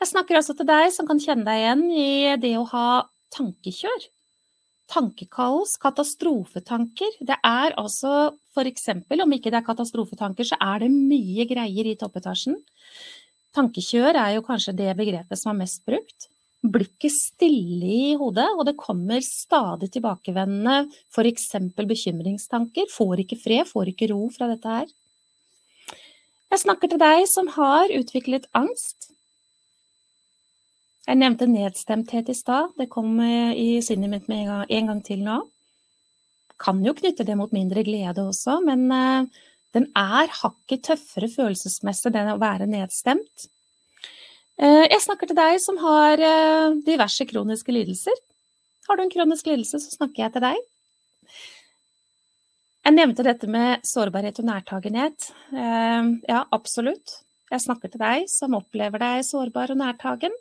Jeg snakker altså til deg som kan kjenne deg igjen i det å ha tankekjør. Tankekaos, katastrofetanker. Det er altså eksempel, om ikke det er katastrofetanker, så er det mye greier i toppetasjen. Tankekjør er jo kanskje det begrepet som er mest brukt. Blikket stille i hodet, og det kommer stadig tilbakevendende f.eks. bekymringstanker. Får ikke fred, får ikke ro fra dette her. Jeg snakker til deg som har utviklet angst. Jeg nevnte nedstemthet i stad. Det kom eh, i sinnet mitt med en gang, en gang til nå. Kan jo knytte det mot mindre glede også, men uh, den er hakket tøffere følelsesmessig enn å være nedstemt. Uh, jeg snakker til deg som har uh, diverse kroniske lidelser. Har du en kronisk lidelse, så snakker jeg til deg. Jeg nevnte dette med sårbarhet og nærtagenhet. Ja, absolutt. Jeg snakker til deg som opplever deg sårbar og nærtagen.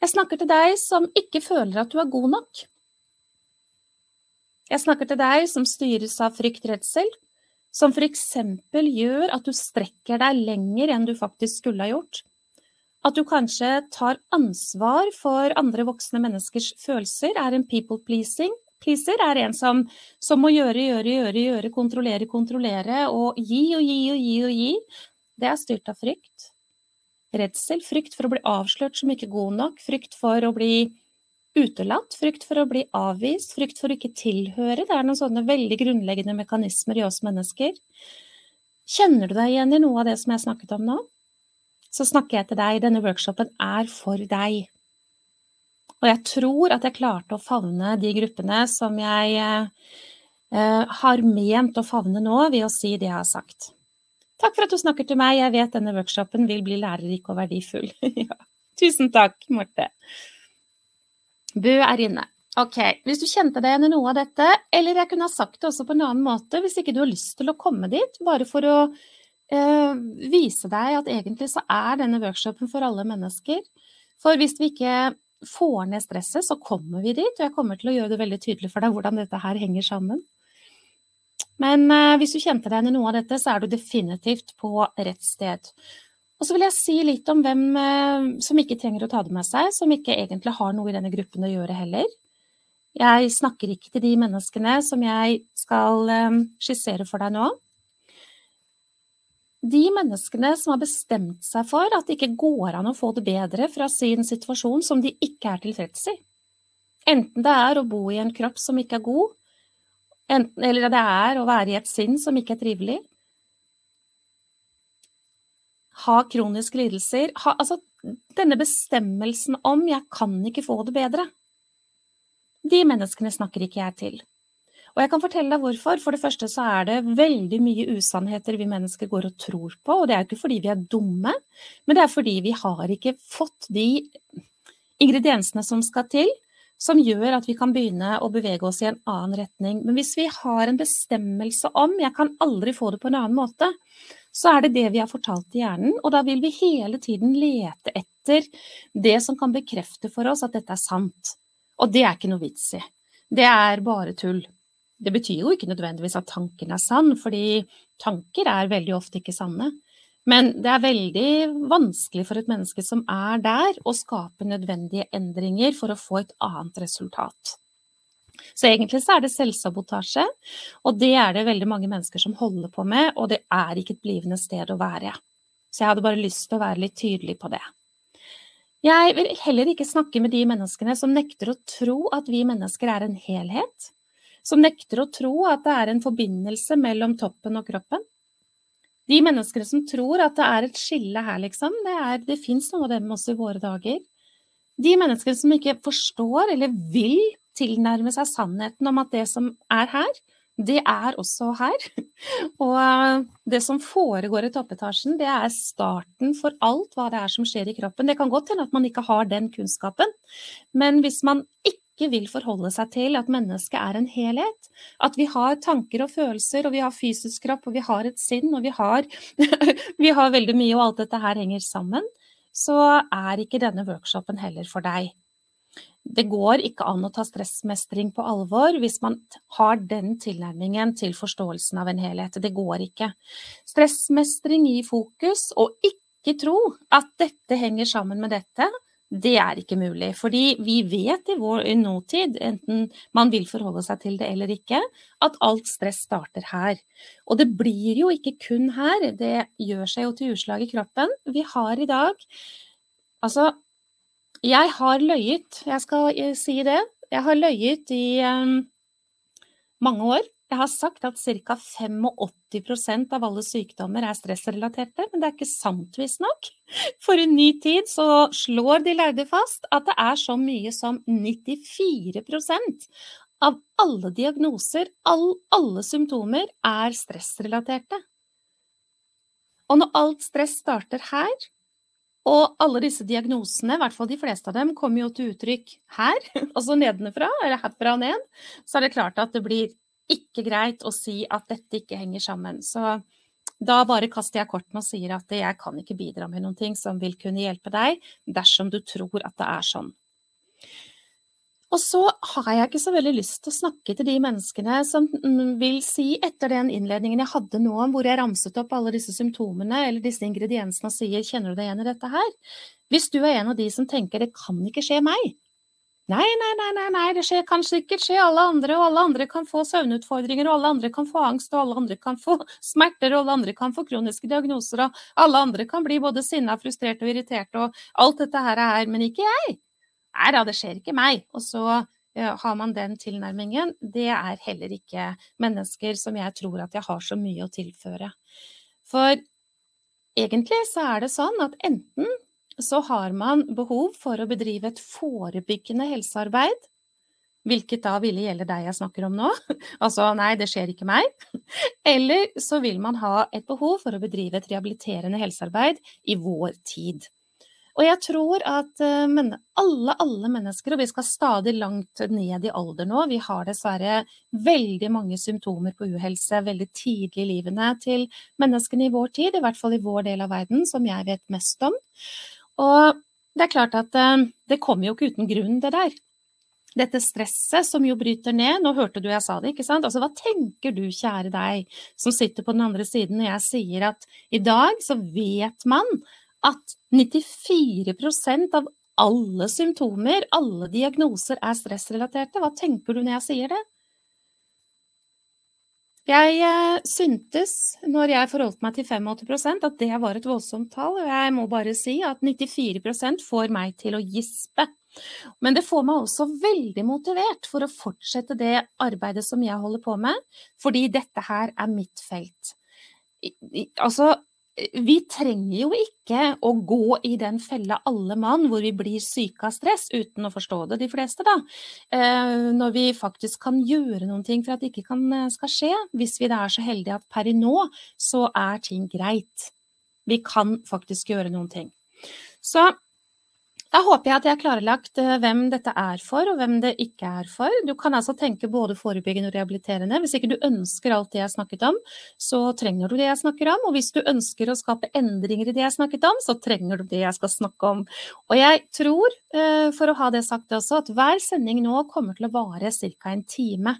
Jeg snakker til deg som ikke føler at du er god nok. Jeg snakker til deg som styres av fryktredsel, som eksempel gjør at du strekker deg lenger enn du faktisk skulle ha gjort. At du kanskje tar ansvar for andre voksne menneskers følelser, er en people pleasing. Pleaser er en som, som må gjøre, gjøre, gjøre, gjøre, kontrollere, kontrollere og gi og gi og gi og gi. Det er styrt av frykt. Redsel, frykt for å bli avslørt som ikke god nok, frykt for å bli utelatt, frykt for å bli avvist, frykt for å ikke tilhøre. Det er noen sånne veldig grunnleggende mekanismer i oss mennesker. Kjenner du deg igjen i noe av det som jeg snakket om nå? Så snakker jeg til deg. Denne workshopen er for deg. Og jeg tror at jeg klarte å favne de gruppene som jeg eh, har ment å favne nå, ved å si det jeg har sagt. Takk for at du snakker til meg. Jeg vet denne workshopen vil bli lærerik og verdifull. ja. Tusen takk, Marte. Bø er inne. Ok, hvis du kjente deg igjen i noe av dette, eller jeg kunne ha sagt det også på en annen måte, hvis ikke du har lyst til å komme dit, bare for å eh, vise deg at egentlig så er denne workshopen for alle mennesker. For hvis vi ikke får ned stresset, så kommer vi dit, og jeg kommer til å gjøre det veldig tydelig for deg hvordan dette her henger sammen. Men eh, hvis du kjente deg igjen i noe av dette, så er du definitivt på rett sted. Og så vil jeg si litt om hvem eh, som ikke trenger å ta det med seg, som ikke egentlig har noe i denne gruppen å gjøre heller. Jeg snakker ikke til de menneskene som jeg skal eh, skissere for deg nå. De menneskene som har bestemt seg for at det ikke går an å få det bedre fra sin situasjon som de ikke er tilfreds i. Enten det er å bo i en kropp som ikke er god, enten, eller det er å være i et sinn som ikke er trivelig, ha kroniske lidelser ha, Altså, denne bestemmelsen om 'jeg kan ikke få det bedre', de menneskene snakker ikke jeg til. Og jeg kan fortelle deg hvorfor. For det første så er det veldig mye usannheter vi mennesker går og tror på. Og det er jo ikke fordi vi er dumme, men det er fordi vi har ikke fått de ingrediensene som skal til, som gjør at vi kan begynne å bevege oss i en annen retning. Men hvis vi har en bestemmelse om 'jeg kan aldri få det på en annen måte', så er det det vi har fortalt i hjernen, og da vil vi hele tiden lete etter det som kan bekrefte for oss at dette er sant. Og det er ikke noe vits i. Det er bare tull. Det betyr jo ikke nødvendigvis at tanken er sann, fordi tanker er veldig ofte ikke sanne. Men det er veldig vanskelig for et menneske som er der, å skape nødvendige endringer for å få et annet resultat. Så egentlig så er det selvsabotasje, og det er det veldig mange mennesker som holder på med, og det er ikke et blivende sted å være. Så jeg hadde bare lyst til å være litt tydelig på det. Jeg vil heller ikke snakke med de menneskene som nekter å tro at vi mennesker er en helhet. Som nekter å tro at det er en forbindelse mellom toppen og kroppen. De menneskene som tror at det er et skille her, liksom. Det, er, det fins noe av dem også i våre dager. De menneskene som ikke forstår eller vil tilnærme seg sannheten om at det som er her, det er også her. Og eh, det som foregår i toppetasjen, det er starten for alt hva det er som skjer i kroppen. Det kan godt hende at man ikke har den kunnskapen, men hvis man ikke vil forholde seg til at mennesket er en helhet, at vi har tanker og følelser, og vi har fysisk kropp, og vi har et sinn, og vi har, vi har veldig mye, og alt dette her henger sammen, så er ikke denne workshopen heller for deg. Det går ikke an å ta stressmestring på alvor hvis man har den tilnærmingen til forståelsen av en helhet. Det går ikke. Stressmestring i fokus, og ikke ikke tro at dette henger sammen med dette. Det er ikke mulig, fordi vi vet i vår i nåtid, enten man vil forholde seg til det eller ikke, at alt stress starter her. Og det blir jo ikke kun her, det gjør seg jo til utslag i kroppen. Vi har i dag Altså, jeg har løyet, jeg skal eh, si det. Jeg har løyet i um, mange år. Jeg har sagt at ca. 85% av alle sykdommer er stressrelaterte, men det er ikke sant, visstnok. For i ny tid så slår de lærde fast at det er så mye som 94% av alle diagnoser, all, alle symptomer, er stressrelaterte. Og når alt stress starter her, og alle disse diagnosene, i hvert fall de fleste av dem, kommer jo til uttrykk her, altså nedenfra, eller herfra og ned, så er det klart at det blir ikke greit å si at dette ikke henger sammen. Så da bare kaster jeg kortene og sier at jeg kan ikke bidra med noen ting som vil kunne hjelpe deg, dersom du tror at det er sånn. Og så har jeg ikke så veldig lyst til å snakke til de menneskene som vil si, etter den innledningen jeg hadde nå, hvor jeg ramset opp alle disse symptomene eller disse ingrediensene og sier 'kjenner du deg igjen i dette her'? Hvis du er en av de som tenker 'det kan ikke skje meg', Nei, nei, nei, nei, nei, det skjer, kan sikkert skje alle andre, og alle andre kan få søvnutfordringer, og alle andre kan få angst, og alle andre kan få smerter, og alle andre kan få kroniske diagnoser, og alle andre kan bli både sinna, frustrert og irritert, og alt dette her er, her, men ikke jeg. Nei da, det skjer ikke meg. Og så ja, har man den tilnærmingen. Det er heller ikke mennesker som jeg tror at jeg har så mye å tilføre. For egentlig så er det sånn at enten så har man behov for å bedrive et forebyggende helsearbeid, hvilket da ville gjelde deg jeg snakker om nå, altså nei, det skjer ikke meg, eller så vil man ha et behov for å bedrive et rehabiliterende helsearbeid i vår tid. Og jeg tror at eh, alle, alle mennesker, og vi skal stadig langt ned i alder nå, vi har dessverre veldig mange symptomer på uhelse veldig tidlig i livene til menneskene i vår tid, i hvert fall i vår del av verden, som jeg vet mest om. Og det er klart at eh, det kommer jo ikke uten grunn, det der. Dette stresset som jo bryter ned, nå hørte du jeg sa det, ikke sant? Altså hva tenker du, kjære deg, som sitter på den andre siden når jeg sier at i dag så vet man at 94% av alle symptomer, alle diagnoser er stressrelaterte. Hva tenker du når jeg sier det? Jeg eh, syntes, når jeg forholdt meg til 85% at det var et voldsomt tall. Og jeg må bare si at 94% får meg til å gispe. Men det får meg også veldig motivert for å fortsette det arbeidet som jeg holder på med, fordi dette her er mitt felt. Altså, vi trenger jo ikke å gå i den fella alle mann hvor vi blir syke av stress, uten å forstå det, de fleste, da. Eh, når vi faktisk kan gjøre noen ting for at det ikke kan, eh, skal skje, hvis vi da er så heldige at per i nå så er ting greit. Vi kan faktisk gjøre noen ting. Så da håper jeg at jeg har klarlagt eh, hvem dette er for, og hvem det ikke er for. Du kan altså tenke både forebyggende og rehabiliterende. Hvis ikke du ønsker alt det jeg snakket om, så trenger du det jeg snakker om. Og hvis du ønsker å skape endringer i det jeg snakket om, så trenger du det jeg skal snakke om. Og jeg tror, eh, for å ha det sagt også, at hver sending nå kommer til å vare ca. en time.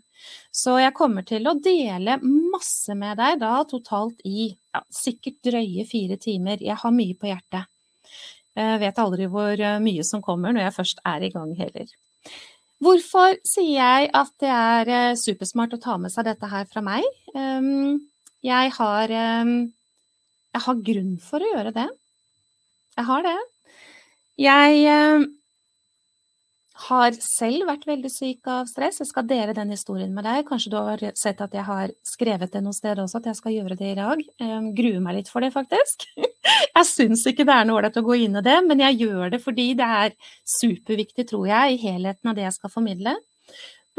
Så jeg kommer til å dele masse med deg da totalt i ja, sikkert drøye fire timer. Jeg har mye på hjertet. Jeg vet aldri hvor eh, mye som kommer når jeg først er i gang heller. Hvorfor sier jeg at det er eh, supersmart å ta med seg dette her fra meg? Ehm, jeg har, ehm, jeg har grunn for å gjøre det. Jeg har det. Jeg ehm, har selv vært veldig syk av stress. Jeg skal dele den historien med deg. Kanskje du har sett at jeg har skrevet det noe sted også, at jeg skal gjøre det i dag. Jeg gruer meg litt for det, faktisk. Jeg syns ikke det er noe ålreit å gå inn i det, men jeg gjør det fordi det er superviktig, tror jeg, i helheten av det jeg skal formidle.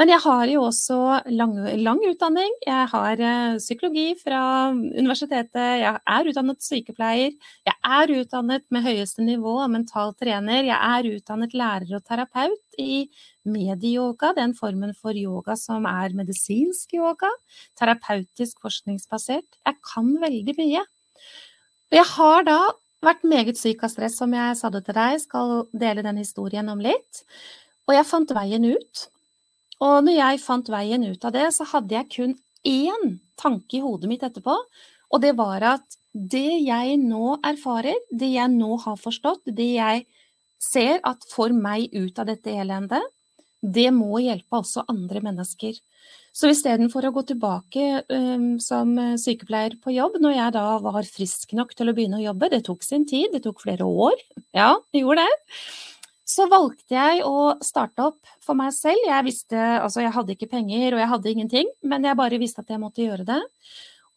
Men jeg har jo også lang, lang utdanning. Jeg har uh, psykologi fra universitetet, jeg er utdannet sykepleier, jeg er utdannet med høyeste nivå av mental trener, jeg er utdannet lærer og terapeut i medieyoga, den formen for yoga som er medisinsk yoga, terapeutisk forskningsbasert. Jeg kan veldig mye. Og jeg har da vært meget syk av stress, som jeg sa det til deg, skal dele den historien om litt. Og jeg fant veien ut. Og når jeg fant veien ut av det, så hadde jeg kun én tanke i hodet mitt etterpå, og det var at det jeg nå erfarer, det jeg nå har forstått, det jeg ser at får meg ut av dette elendet, det må hjelpe også andre mennesker. Så istedenfor å gå tilbake um, som sykepleier på jobb, når jeg da var frisk nok til å begynne å jobbe, det tok sin tid, det tok flere år, ja, det gjorde det, så valgte jeg å starte opp for meg selv. Jeg visste, altså jeg hadde ikke penger og jeg hadde ingenting, men jeg bare visste at jeg måtte gjøre det.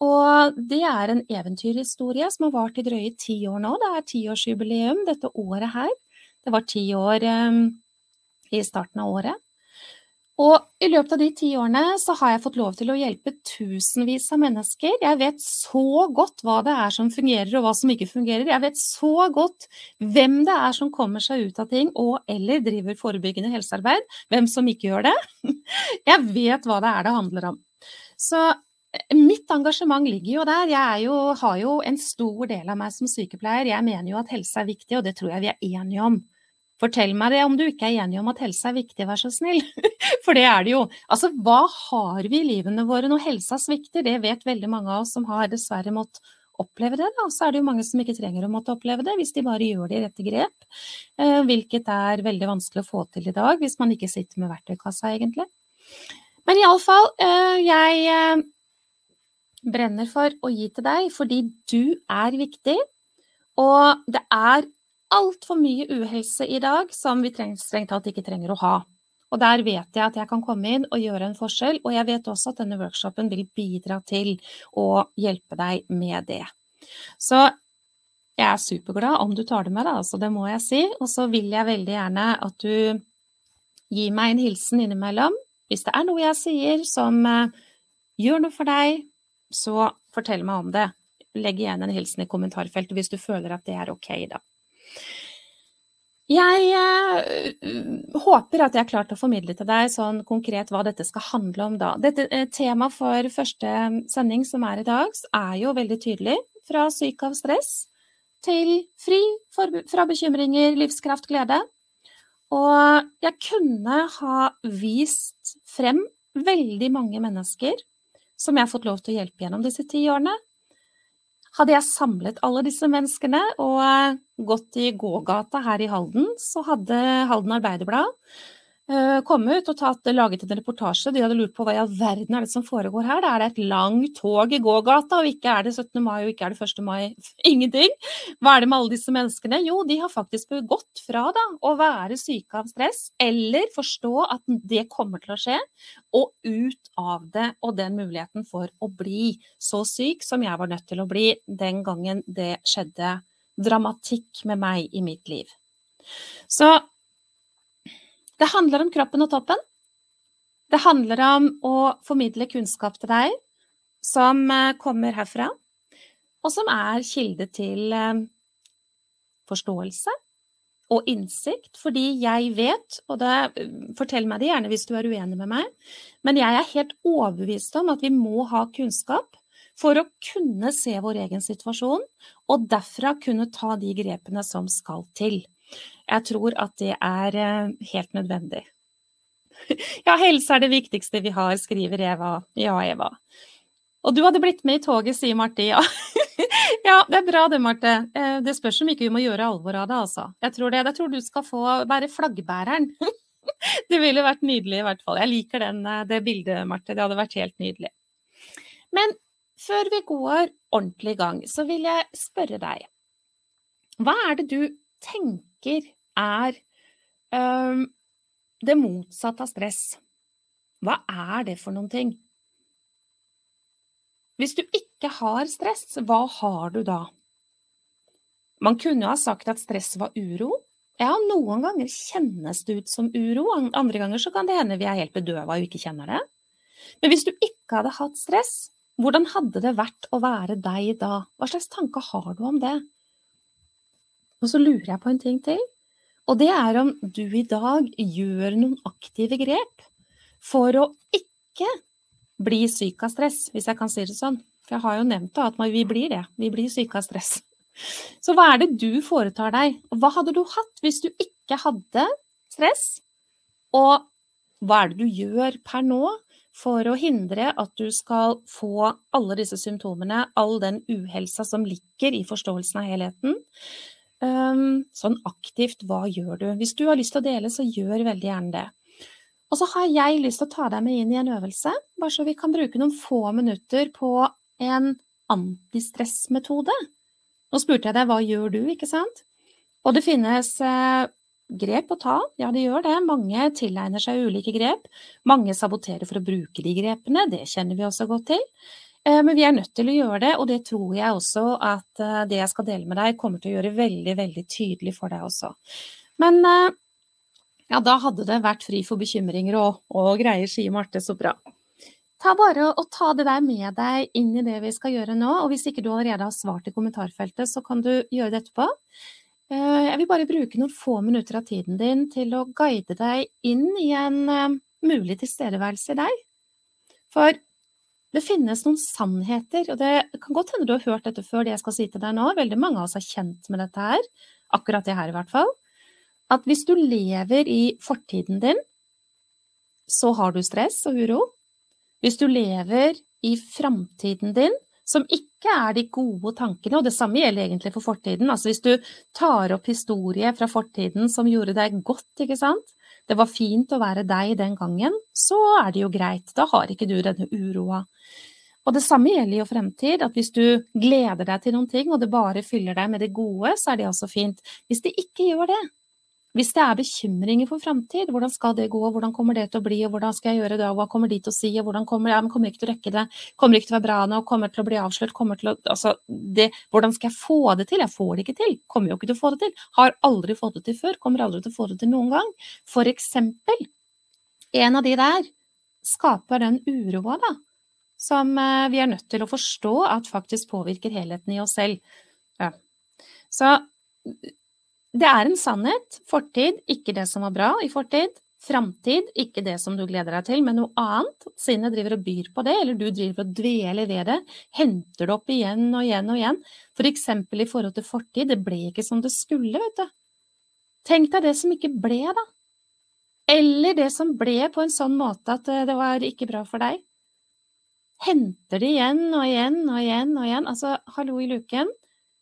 Og det er en eventyrhistorie som har vart i drøye ti år nå. Det er tiårsjubileum dette året her. Det var ti år um, i starten av året. Og i løpet av de ti årene så har jeg fått lov til å hjelpe tusenvis av mennesker. Jeg vet så godt hva det er som fungerer og hva som ikke fungerer. Jeg vet så godt hvem det er som kommer seg ut av ting og eller driver forebyggende helsearbeid, hvem som ikke gjør det. Jeg vet hva det er det handler om. Så eh, mitt engasjement ligger jo der. Jeg jo, har jo en stor del av meg som sykepleier. Jeg mener jo at helse er viktig, og det tror jeg vi er enige om. Fortell meg det om du ikke er enig om at helse er viktig, vær så snill. For det er det jo. Altså, hva har vi i livene våre når helsa svikter? Det vet veldig mange av oss som har dessverre måttet oppleve det. Da. Så er det jo mange som ikke trenger å måtte oppleve det, hvis de bare gjør de rette grep. Eh, hvilket er veldig vanskelig å få til i dag, hvis man ikke sitter med verktøykassa, egentlig. Men iallfall, eh, jeg eh, brenner for å gi til deg fordi du er viktig. Og det er altfor mye uhelse i dag som vi strengt tatt ikke trenger å ha. Og der vet jeg at jeg kan komme inn og gjøre en forskjell, og jeg vet også at denne workshopen vil bidra til å hjelpe deg med det. Så jeg er superglad om du tar det med, deg, altså det må jeg si. Og så vil jeg veldig gjerne at du gir meg en hilsen innimellom. Hvis det er noe jeg sier som uh, gjør noe for deg, så fortell meg om det. Legg igjen en hilsen i kommentarfeltet hvis du føler at det er ok, da. Jeg eh, håper at jeg har klart å formidle til deg sånn konkret hva dette skal handle om da. Dette eh, Temaet for første sending som er i dag, er jo veldig tydelig. Fra syk av stress til fri for, fra bekymringer, livskraft, glede. Og jeg kunne ha vist frem veldig mange mennesker som jeg har fått lov til å hjelpe gjennom disse ti årene. Hadde jeg samlet alle disse menneskene og eh, gått i gågata her i Halden, så hadde Halden Arbeiderblad uh, kommet ut og tatt, laget en reportasje. De hadde lurt på hva i all verden er det som foregår her. Da er det et langt tog i gågata, og ikke er det 17. mai og ikke er det 1. mai. Ingenting. Hva er det med alle disse menneskene? Jo, de har faktisk gått fra da, å være syke av stress, eller forstå at det kommer til å skje, og ut av det og den muligheten for å bli så syk som jeg var nødt til å bli den gangen det skjedde dramatikk med meg i mitt liv. Så det handler om kroppen og toppen. Det handler om å formidle kunnskap til deg som eh, kommer herfra, og som er kilde til eh, forståelse og innsikt, fordi jeg vet, og det, fortell meg det gjerne hvis du er uenig med meg, men jeg er helt overbevist om at vi må ha kunnskap for å kunne se vår egen situasjon, og derfra kunne ta de grepene som skal til. Jeg tror at det er eh, helt nødvendig. Ja, helse er det viktigste vi har, skriver Eva. Ja, Eva. Og du hadde blitt med i toget, sier Marte. Ja. ja, det er bra det, Marte. Eh, det spørs om ikke vi må gjøre alvor av det, altså. Jeg tror, det. Jeg tror du skal få være flaggbæreren. Det ville vært nydelig, i hvert fall. Jeg liker den, eh, det bildet, Marte. Det hadde vært helt nydelig. Men før vi går ordentlig i gang, så vil jeg spørre deg. Hva er det du tenker er um, det motsatte av stress? Hva er det for noen ting? Hvis du ikke har stress, hva har du da? Man kunne ha sagt at stress var uro. Ja, noen ganger kjennes det ut som uro, andre ganger så kan det hende vi er helt bedøva og ikke kjenner det. Men hvis du ikke hadde hatt stress, hvordan hadde det vært å være deg da? Hva slags tanke har du om det? Og så lurer jeg på en ting til, og det er om du i dag gjør noen aktive grep for å ikke bli syk av stress, hvis jeg kan si det sånn. For jeg har jo nevnt at vi blir det. Vi blir syke av stress. Så hva er det du foretar deg? Hva hadde du hatt hvis du ikke hadde stress? Og hva er det du gjør per nå for å hindre at du skal få alle disse symptomene, all den uhelsa som ligger i forståelsen av helheten. Um, sånn aktivt, hva gjør du? Hvis du har lyst til å dele, så gjør veldig gjerne det. Og så har jeg lyst til å ta deg med inn i en øvelse, bare så vi kan bruke noen få minutter på en antistressmetode. Nå spurte jeg deg hva gjør du, ikke sant? Og det finnes eh, grep å ta, ja det gjør det. Mange tilegner seg ulike grep. Mange saboterer for å bruke de grepene, det kjenner vi også godt til. Eh, men vi er nødt til å gjøre det, og det tror jeg også at eh, det jeg skal dele med deg, kommer til å gjøre veldig, veldig tydelig for deg også. Men eh, ja, da hadde det vært fri for bekymringer og, og greier, sier Marte. Så bra. Ta bare og ta det der med deg inn i det vi skal gjøre nå, og hvis ikke du allerede har svart i kommentarfeltet, så kan du gjøre det etterpå. Jeg vil bare bruke noen få minutter av tiden din til å guide deg inn i en mulig tilstedeværelse i deg. For det finnes noen sannheter, og det kan godt hende du har hørt dette før, det jeg skal si til deg nå. Veldig mange av oss er kjent med dette her, akkurat det her i hvert fall. At hvis du lever i fortiden din, så har du stress og uro. Hvis du lever i framtiden din, som ikke er de gode tankene, og det samme gjelder egentlig for fortiden. Altså hvis du tar opp historie fra fortiden som gjorde deg godt, ikke sant, det var fint å være deg den gangen, så er det jo greit. Da har ikke du denne uroa. Og det samme gjelder jo fremtid, at hvis du gleder deg til noen ting, og det bare fyller deg med det gode, så er det også fint. Hvis det ikke gjør det, hvis det er bekymringer for framtid, hvordan skal det gå, hvordan kommer det til å bli, hvordan skal jeg gjøre det, hva kommer de til å si, hvordan kommer, men kommer ikke til å rekke det, kommer ikke til å være bra nå, kommer til å bli avslørt, kommer til å Altså, det, hvordan skal jeg få det til? Jeg får det ikke til, kommer jo ikke til å få det til, har aldri fått det til før, kommer aldri til å få det til noen gang. For eksempel, en av de der skaper den uroa, da, som eh, vi er nødt til å forstå at faktisk påvirker helheten i oss selv. Ja. Så det er en sannhet. Fortid, ikke det som var bra i fortid. Framtid, ikke det som du gleder deg til, men noe annet. Sinnet driver og byr på det, eller du driver og dveler ved det. Henter det opp igjen og igjen og igjen. For eksempel i forhold til fortid, det ble ikke som det skulle, vet du. Tenk deg det som ikke ble, da. Eller det som ble på en sånn måte at eh, det var ikke bra for deg. Henter det igjen og igjen og igjen og igjen. Altså, hallo i luken.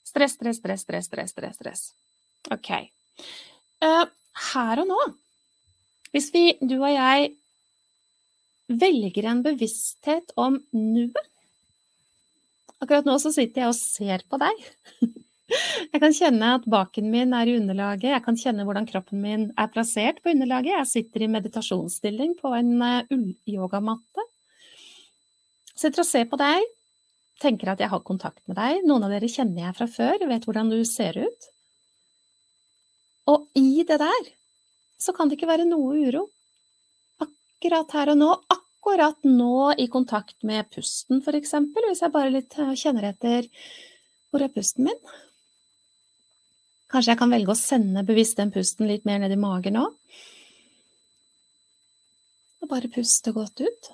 Stress, stress, stress, stress, stress, stress. stress. Ok. Uh, her og nå, hvis vi, du og jeg, velger en bevissthet om nuet Akkurat nå så sitter jeg og ser på deg. Jeg kan kjenne at baken min er i underlaget, jeg kan kjenne hvordan kroppen min er plassert på underlaget. Jeg sitter i meditasjonsstilling på en eh, ull-yogamatte. Sitter og ser på deg, tenker at jeg har kontakt med deg. Noen av dere kjenner jeg fra før, vet hvordan du ser ut. Og i det der så kan det ikke være noe uro. Akkurat her og nå, akkurat nå i kontakt med pusten, for eksempel, hvis jeg bare litt eh, kjenner etter hvor er pusten min? Kanskje jeg kan velge å sende bevisst den pusten litt mer ned i magen nå? Og bare puste godt ut.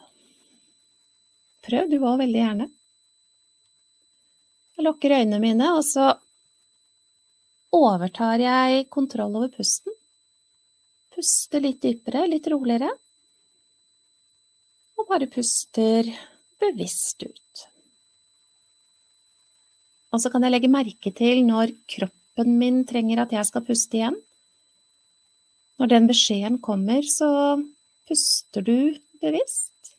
Prøv du òg veldig gjerne. Jeg lukker øynene mine, og så overtar jeg kontroll over pusten. Puster litt dypere, litt roligere. Og bare puster bevisst ut. Og så kan jeg legge merke til når kroppen min trenger at jeg skal puste igjen. Når den beskjeden kommer, så puster du bevisst.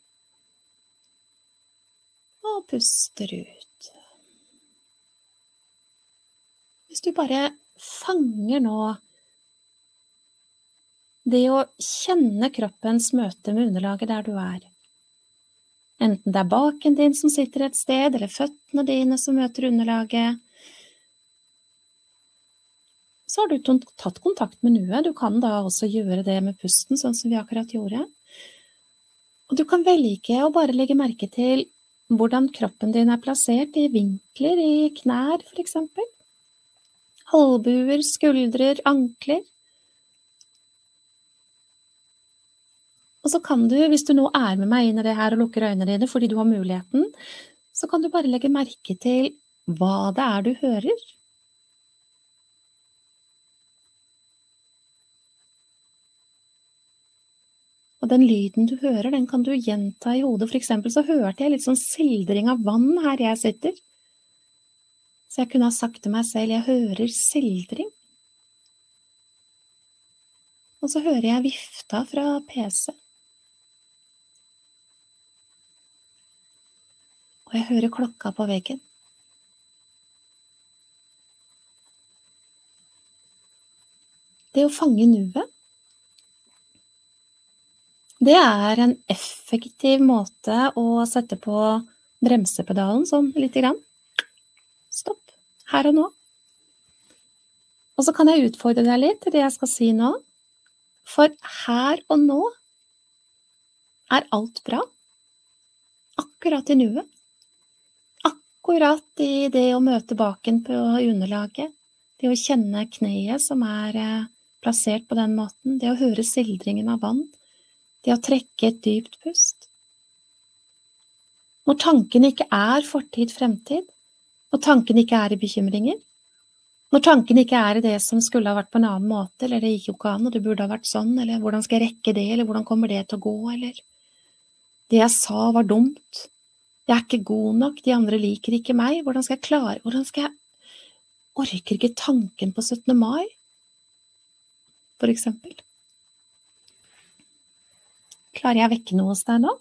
Og puster ut. Hvis du bare fanger nå det å kjenne kroppens møte med underlaget der du er. Enten det er baken din som sitter et sted, eller føttene dine som møter underlaget. Så har du tatt kontakt med nuet. Du kan da også gjøre det med pusten, sånn som vi akkurat gjorde. Og du kan velge å bare legge merke til hvordan kroppen din er plassert i vinkler, i knær, for eksempel albuer, skuldrer, ankler. Og så kan du, hvis du nå er med meg inn i det her og lukker øynene dine fordi du har muligheten, så kan du bare legge merke til hva det er du hører. Og den lyden du hører, den kan du gjenta i hodet. For eksempel så hørte jeg litt sånn sildring av vann her jeg sitter. Så jeg kunne ha sagt til meg selv jeg hører sildring. Og så hører jeg vifta fra PC. Og jeg hører klokka på veggen. Det å fange nuet det er en effektiv måte å sette på bremsepedalen sånn lite grann. Her og nå. Og så kan jeg utfordre deg litt til det jeg skal si nå. For her og nå er alt bra. Akkurat i nuet. Akkurat i det å møte baken på underlaget. Det å kjenne kneet som er eh, plassert på den måten. Det å høre sildringen av vann det å trekke et dypt pust. Når tankene ikke er fortid, fremtid, når tankene ikke er i bekymringer, når tankene ikke er i det som skulle ha vært på en annen måte, eller det gikk jo ikke an, og det burde ha vært sånn, eller hvordan skal jeg rekke det, eller hvordan kommer det til å gå, eller det jeg sa var dumt, jeg er ikke god nok, de andre liker ikke meg, hvordan skal jeg klare, hvordan skal jeg Orker ikke tanken på 17. mai, for eksempel. Klarer jeg å vekke noe hos deg nå?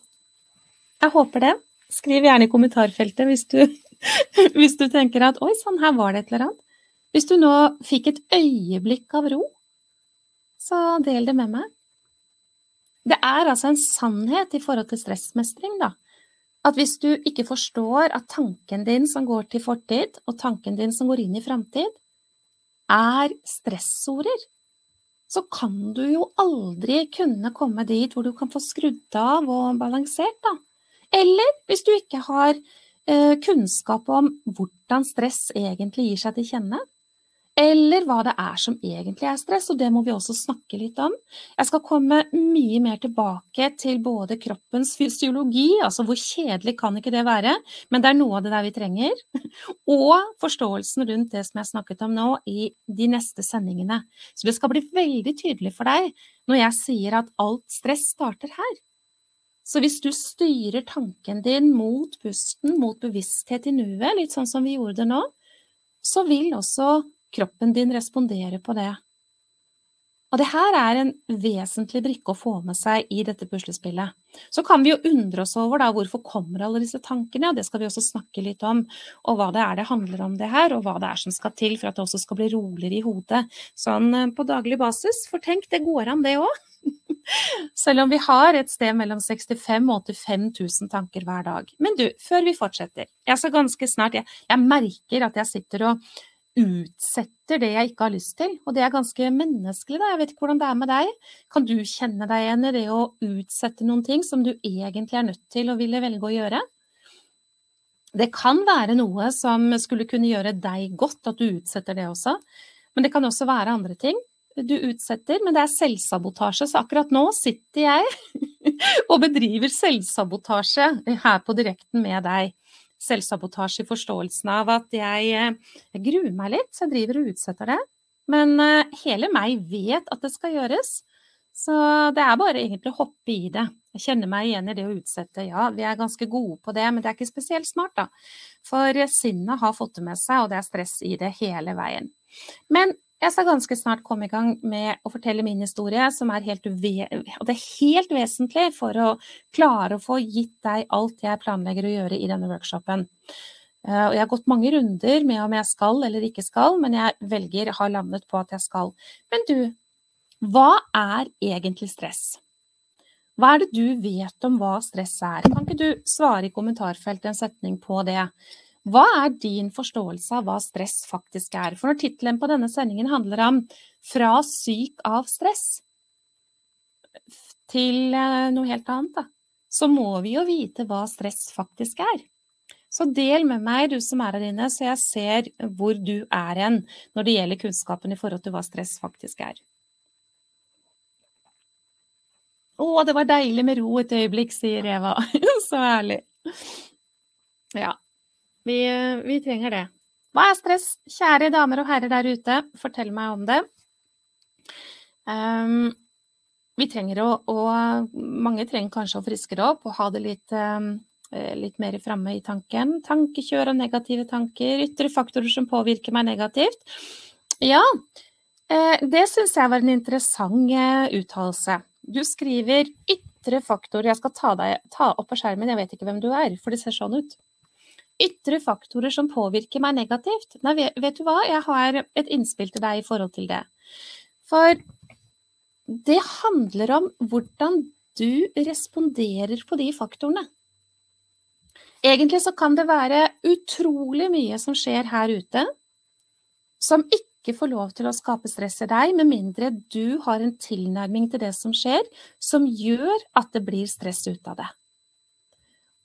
Jeg håper det. Skriv gjerne i kommentarfeltet hvis du, hvis du tenker at oi sann, her var det et eller annet. Hvis du nå fikk et øyeblikk av ro, så del det med meg. Det er altså en sannhet i forhold til stressmestring, da. At hvis du ikke forstår at tanken din som går til fortid, og tanken din som går inn i framtid, er stressorder, så kan du jo aldri kunne komme dit hvor du kan få skrudd av og balansert, da. Eller hvis du ikke har kunnskap om hvordan stress egentlig gir seg til kjenne, eller hva det er som egentlig er stress, og det må vi også snakke litt om. Jeg skal komme mye mer tilbake til både kroppens fysiologi, altså hvor kjedelig kan ikke det være, men det er noe av det der vi trenger, og forståelsen rundt det som jeg snakket om nå i de neste sendingene. Så det skal bli veldig tydelig for deg når jeg sier at alt stress starter her. Så hvis du styrer tanken din mot pusten, mot bevissthet i nuet, litt sånn som vi gjorde det nå, så vil også kroppen din respondere på det. Og det her er en vesentlig brikke å få med seg i dette puslespillet. Så kan vi jo undre oss over da, hvorfor kommer alle disse tankene, og det skal vi også snakke litt om, og hva det er det handler om det her, og hva det er som skal til for at det også skal bli roligere i hodet, sånn eh, på daglig basis. For tenk, det går an det òg. Selv om vi har et sted mellom 65 og 85 000 tanker hver dag. Men du, før vi fortsetter, jeg skal ganske snart, jeg, jeg merker at jeg sitter og utsetter det jeg ikke har lyst til. Og det er ganske menneskelig, da. Jeg vet ikke hvordan det er med deg. Kan du kjenne deg igjen i det å utsette noen ting som du egentlig er nødt til å ville velge å gjøre? Det kan være noe som skulle kunne gjøre deg godt, at du utsetter det også. Men det kan også være andre ting du utsetter, men det er selvsabotasje. Så akkurat nå sitter jeg og bedriver selvsabotasje her på direkten med deg selvsabotasje i forståelsen av at jeg, eh, jeg, gruer meg litt, så jeg driver og utsetter det. Men eh, hele meg vet at det skal gjøres. Så det er bare egentlig å hoppe i det. Jeg kjenner meg igjen i det å utsette. Ja, vi er ganske gode på det, men det er ikke spesielt smart, da. For sinnet har fått det med seg, og det er stress i det hele veien. Men jeg skal ganske snart komme i gang med å fortelle min historie, som er helt, og det er helt vesentlig for å klare å få gitt deg alt jeg planlegger å gjøre i denne workshopen. Eh, og jeg har gått mange runder med om jeg skal eller ikke skal, men jeg velger, har landet på at jeg skal. Men du, hva er egentlig stress? Hva er det du vet om hva stress er? Kan ikke du svare i kommentarfeltet en setning på det? Hva er din forståelse av hva stress faktisk er? For når tittelen på denne sendingen handler om 'Fra syk av stress' til eh, noe helt annet, da, så må vi jo vite hva stress faktisk er. Så del med meg, du som er her inne, så jeg ser hvor du er hen når det gjelder kunnskapen i forhold til hva stress faktisk er. Å, det var deilig med ro et øyeblikk, sier Eva. Så herlig. Ja, vi, vi, trenger det. Hva er stress? Kjære damer og herrer der ute, fortell meg om det. Um, vi trenger å, og Mange trenger kanskje å friske det opp og ha det litt, eh, litt mer framme i tanken. Tankekjør og negative tanker. Ytre faktorer som påvirker meg negativt. Ja, eh, det syns jeg var en interessant eh, uttalelse. Du skriver ytre faktorer Jeg skal ta, deg, ta opp på skjermen, jeg vet ikke hvem du er, for det ser sånn ut. Ytre faktorer som påvirker meg negativt. Nei, vet du hva, jeg har et innspill til deg i forhold til det. For det handler om hvordan du responderer på de faktorene. Egentlig så kan det være utrolig mye som skjer her ute, som ikke får lov til å skape stress i deg, med mindre du har en tilnærming til det som skjer, som gjør at det blir stress ut av det.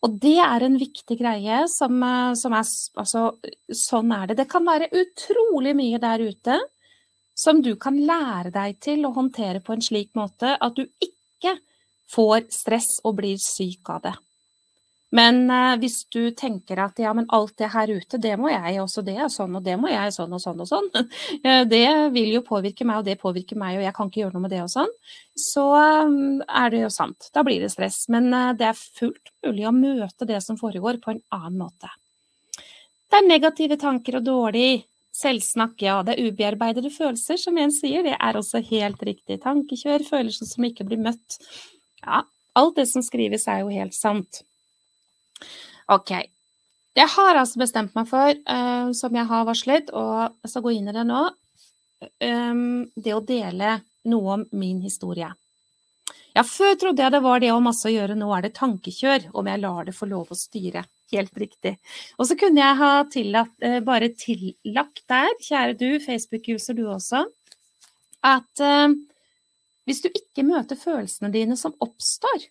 Og det er en viktig greie som, eh, som er Altså, sånn er det. Det kan være utrolig mye der ute som du kan lære deg til å håndtere på en slik måte at du ikke får stress og blir syk av det. Men eh, hvis du tenker at ja, men alt det her ute, det må jeg også, det er sånn, og det må jeg sånn og sånn og sånn, det vil jo påvirke meg, og det påvirker meg, og jeg kan ikke gjøre noe med det og sånn, så eh, er det jo sant. Da blir det stress. Men eh, det er fullt mulig å møte det som foregår, på en annen måte. Det er negative tanker og dårlig Selvsnakk, ja. Det er ubearbeidede følelser, som en sier. Det er også helt riktig. Tankekjør, følelser som ikke blir møtt. Ja, alt det som skrives er jo helt sant. Ok. Jeg har altså bestemt meg for, uh, som jeg har varslet, og jeg skal gå inn i det nå, um, det å dele noe om min historie. Ja, før trodde jeg det var det å masse å gjøre, nå er det tankekjør, om jeg lar det få lov å styre. Helt riktig. Og så kunne jeg ha tillatt, uh, bare tillagt der, kjære du, Facebook-user du også, at uh, hvis du ikke møter følelsene dine som oppstår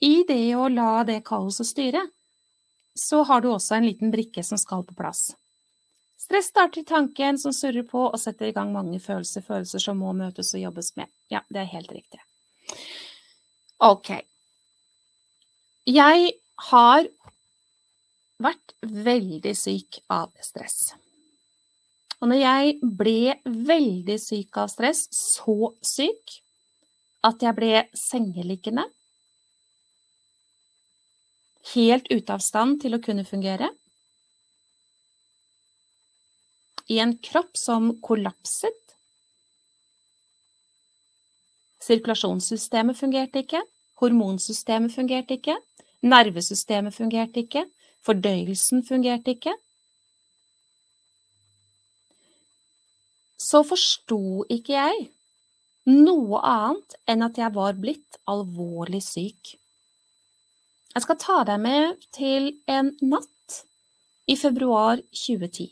i det å la det kaoset styre, så har du også en liten brikke som skal på plass. Stress starter i tanken som surrer på og setter i gang mange følelser, følelser som må møtes og jobbes med. Ja, det er helt riktig. Ok. Jeg har vært veldig syk av stress. Og når jeg ble veldig syk av stress, så syk at jeg ble sengeliggende, helt ute av stand til å kunne fungere, i en kropp som kollapset, sirkulasjonssystemet fungerte ikke, hormonsystemet fungerte ikke, Nervesystemet fungerte ikke. Fordøyelsen fungerte ikke. Så forsto ikke jeg noe annet enn at jeg var blitt alvorlig syk. Jeg skal ta deg med til en natt i februar 2010.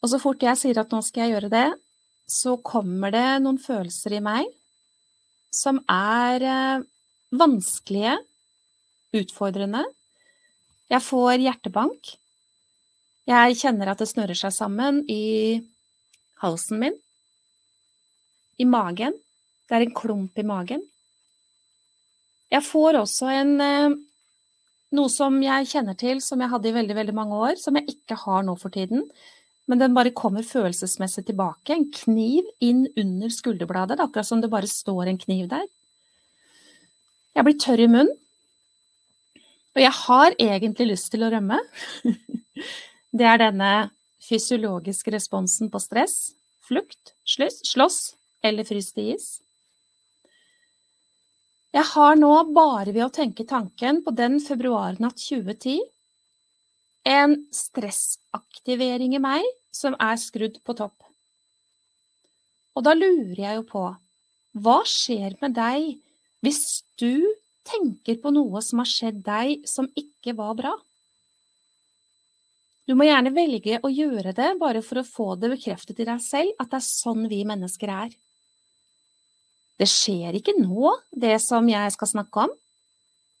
Og så fort jeg sier at nå skal jeg gjøre det, så kommer det noen følelser i meg som er eh, vanskelige, utfordrende. Jeg får hjertebank. Jeg kjenner at det snurrer seg sammen i halsen min, i magen. Det er en klump i magen. Jeg får også en eh, noe som jeg kjenner til, som jeg hadde i veldig, veldig mange år, som jeg ikke har nå for tiden men den bare kommer følelsesmessig tilbake. En kniv inn under skulderbladet, akkurat som det bare står en kniv der. Jeg blir tørr i munnen, og jeg har egentlig lyst til å rømme. Det er denne fysiologiske responsen på stress, flukt, slåss eller fryst i is. Jeg har nå, bare ved å tenke tanken på den februarnatt 2010, en stressaktivering i meg som er skrudd på topp. Og da lurer jeg jo på, hva skjer med deg hvis du tenker på noe som har skjedd deg som ikke var bra? Du må gjerne velge å gjøre det bare for å få det bekreftet i deg selv at det er sånn vi mennesker er. Det skjer ikke nå, det som jeg skal snakke om,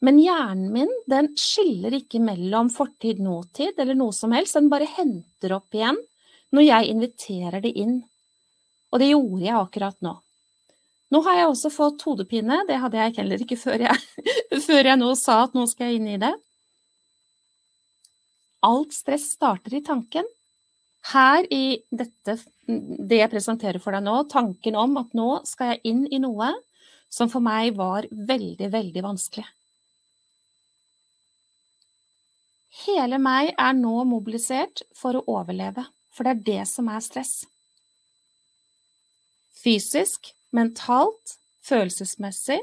men hjernen min den skiller ikke mellom fortid, nåtid eller noe som helst, den bare henter opp igjen når jeg inviterer det inn. Og det gjorde jeg akkurat nå. Nå har jeg også fått hodepine, det hadde jeg heller ikke før jeg, før jeg nå sa at nå skal jeg inn i det. Alt stress starter i tanken. Her i dette, det jeg presenterer for deg nå, tanken om at nå skal jeg inn i noe som for meg var veldig, veldig vanskelig. Hele meg er nå mobilisert for å overleve, for det er det som er stress. Fysisk, mentalt, følelsesmessig.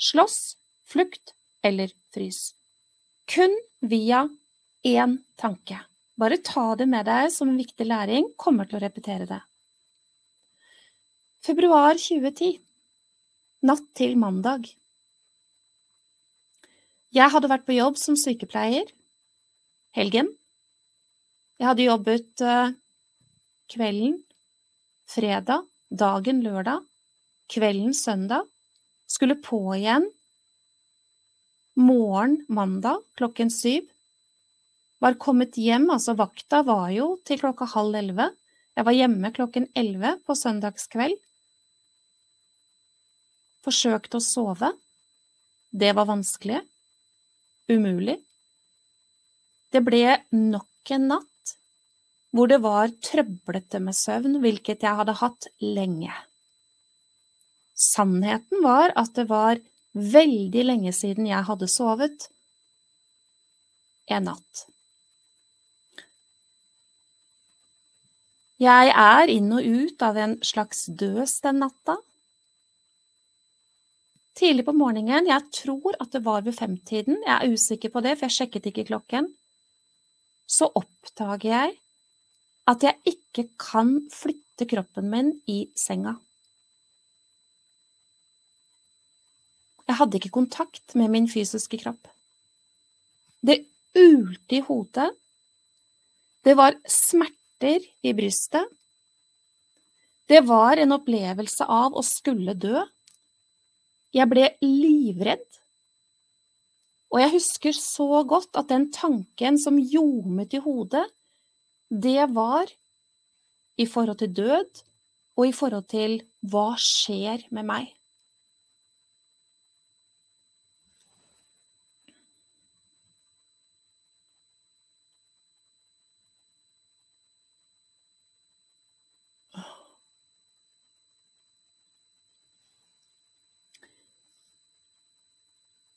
Slåss, flukt eller frys. Kun via én tanke. Bare ta det med deg som en viktig læring, kommer til å repetere det. Februar 2010. Natt til mandag. Jeg hadde vært på jobb som sykepleier helgen. Jeg hadde jobbet uh, kvelden fredag, dagen lørdag, kvelden søndag. Skulle på igjen morgen mandag klokken syv var kommet hjem, altså vakta var jo til klokka halv elleve. Jeg var hjemme klokken elleve på søndagskveld. Forsøkte å sove. Det var vanskelig. Umulig. Det ble nok en natt hvor det var trøblete med søvn, hvilket jeg hadde hatt lenge. Sannheten var at det var veldig lenge siden jeg hadde sovet en natt. Jeg er inn og ut av en slags døs den natta. Tidlig på morgenen, jeg tror at det var ved femtiden, jeg er usikker på det, for jeg sjekket ikke klokken, så oppdager jeg at jeg ikke kan flytte kroppen min i senga. Jeg hadde ikke kontakt med min fysiske kropp. Det ulte i hodet. Det var smerte smerter i brystet. Det var en opplevelse av å skulle dø. Jeg ble livredd. Og jeg husker så godt at den tanken som ljomet i hodet, det var i forhold til død og i forhold til hva skjer med meg?